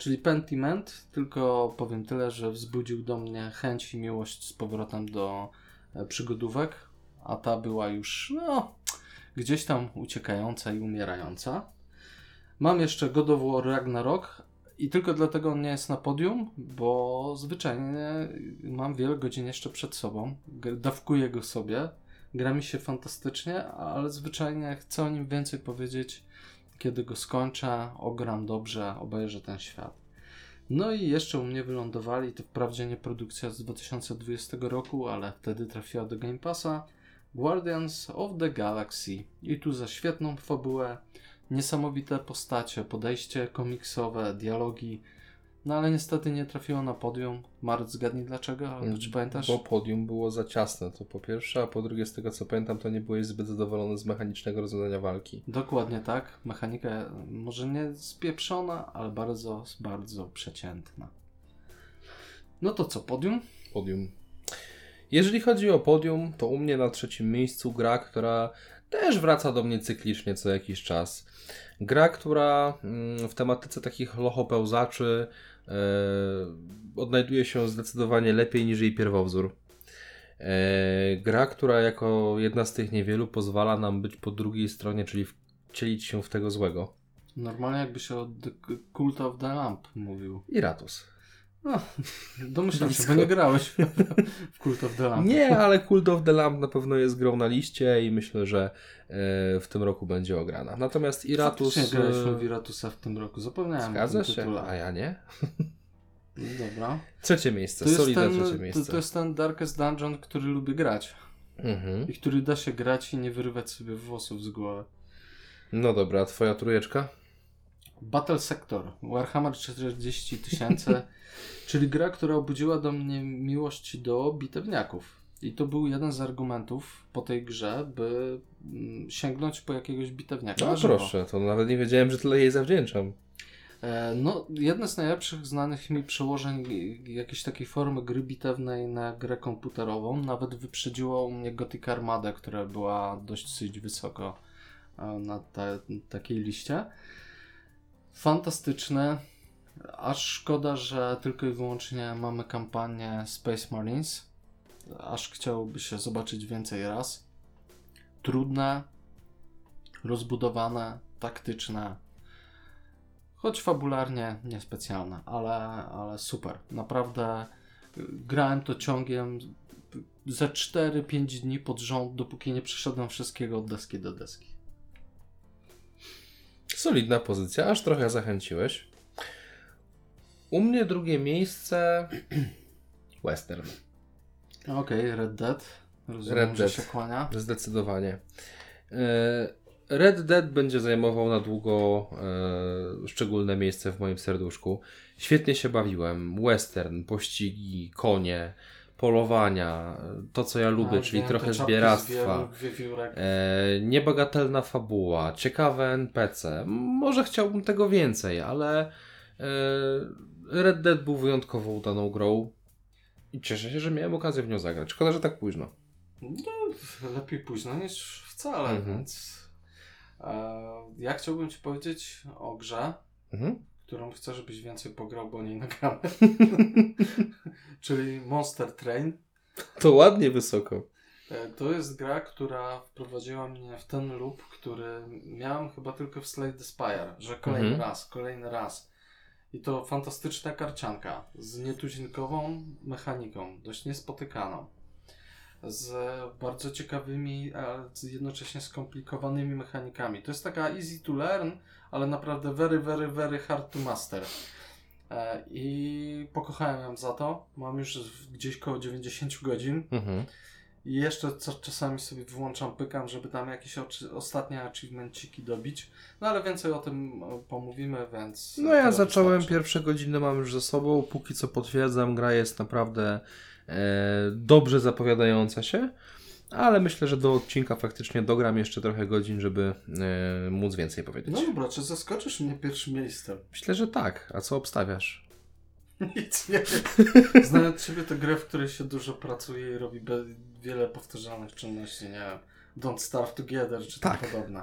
czyli Pentiment, tylko powiem tyle, że wzbudził do mnie chęć i miłość z powrotem do e, przygodówek, a ta była już no, gdzieś tam uciekająca i umierająca. Mam jeszcze God of War Ragnarok i tylko dlatego on nie jest na podium, bo zwyczajnie mam wiele godzin jeszcze przed sobą, dawkuję go sobie, Gra mi się fantastycznie, ale zwyczajnie chcę o nim więcej powiedzieć, kiedy go skończę, ogram dobrze, obejrzę ten świat. No i jeszcze u mnie wylądowali, to wprawdzie nie produkcja z 2020 roku, ale wtedy trafiła do Game Passa, Guardians of the Galaxy. I tu za świetną fabułę, niesamowite postacie, podejście komiksowe, dialogi, no ale niestety nie trafiło na podium. Mart, zgadnij dlaczego? Albo czy pamiętasz? Bo podium było za ciasne, to po pierwsze, a po drugie, z tego co pamiętam, to nie byłeś zbyt zadowolony z mechanicznego rozwiązania walki. Dokładnie tak. Mechanika e, może nie spieprzona, ale bardzo, bardzo przeciętna. No to co, podium? Podium. Jeżeli chodzi o podium, to u mnie na trzecim miejscu gra, która też wraca do mnie cyklicznie co jakiś czas. Gra, która mm, w tematyce takich lochopełzaczy e, odnajduje się zdecydowanie lepiej niż jej pierwowzór. E, gra, która jako jedna z tych niewielu pozwala nam być po drugiej stronie, czyli wcielić się w tego złego. Normalnie jakby się o The Cult of the Lamp mówił. Iratus. No, domyślam się, bo nie grałeś w Cult of the Lamp. Nie, ale Cult of the Lamp na pewno jest grą na liście i myślę, że e, w tym roku będzie ograna. Natomiast Iratus... Faktycznie graliśmy w e, Iratusa w tym roku. Zapomniałem Zgadza się, tytule. a ja nie. Dobra. Trzecie miejsce, To solidne ten, trzecie to, miejsce. to jest ten Darkest Dungeon, który lubię grać. Mhm. I który da się grać i nie wyrywać sobie włosów z głowy. No dobra, twoja trójeczka? Battle Sector, Warhammer 40 tysięcy, (laughs) czyli gra, która obudziła do mnie miłość do bitewniaków. I to był jeden z argumentów po tej grze, by mm, sięgnąć po jakiegoś bitewniaka. No proszę, to nawet nie wiedziałem, że tyle jej zawdzięczam. E, No, jedne z najlepszych znanych mi przełożeń jakiejś takiej formy gry bitewnej na grę komputerową nawet wyprzedziło u mnie Gothic Armada, która była dość wysoko e, na te, takiej liście. Fantastyczne. Aż szkoda, że tylko i wyłącznie mamy kampanię Space Marines. Aż chciałoby się zobaczyć więcej raz. Trudne, rozbudowane, taktyczne. Choć fabularnie niespecjalne, ale, ale super. Naprawdę y, grałem to ciągiem ze 4-5 dni pod rząd, dopóki nie przeszedłem wszystkiego od deski do deski. Solidna pozycja, aż trochę zachęciłeś. U mnie drugie miejsce... (clears throat) Western. Okej, Red Dead. Rozumiem, Red że Dead. się kłania. Zdecydowanie. E, Red Dead będzie zajmował na długo e, szczególne miejsce w moim serduszku. Świetnie się bawiłem. Western, pościgi, konie, polowania, to co ja lubię, A, czyli wiem, trochę zbieractwa. wiewiórek. E, niebagatelna fabuła, ciekawe NPC. Może chciałbym tego więcej, ale e, Red Dead był wyjątkowo udaną grą i cieszę się, że miałem okazję w nią zagrać. Szkoda, że tak późno. No, lepiej późno niż wcale, Mhm. więc e, ja chciałbym Ci powiedzieć o grze, Mhm. Którą chcę, żebyś więcej pograł, bo o niej nagramy. (laughs) Czyli Monster Train. To ładnie wysoko. E, To jest gra, która wprowadziła mnie w ten loop, który miałem chyba tylko w Slay the Spire, że kolejny Mhm. raz, kolejny raz. I to fantastyczna karcianka z nietuzinkową mechaniką, dość niespotykaną. Z bardzo ciekawymi, a jednocześnie skomplikowanymi mechanikami. To jest taka easy to learn, ale naprawdę very, very, very hard to master. E, I pokochałem ją za to. Mam już gdzieś koło 90 godzin. Mhm. I jeszcze co, czasami sobie włączam, pykam, żeby tam jakieś oczy, ostatnie achievementciki dobić. No ale więcej o tym e, pomówimy, więc... No ja zacząłem, wystarczy. pierwsze godziny mam już ze sobą, póki co potwierdzam, gra jest naprawdę dobrze zapowiadająca się, ale myślę, że do odcinka faktycznie dogram jeszcze trochę godzin, żeby e, móc więcej powiedzieć. No dobra, czy zaskoczysz mnie pierwszym miejscem? (laughs) Myślę, że tak. A co obstawiasz? Nic nie wiem. Znając Ciebie to grę, w której się dużo pracuje i robi wiele powtarzalnych czynności, nie wiem, Don't Starve Together czy tak podobne.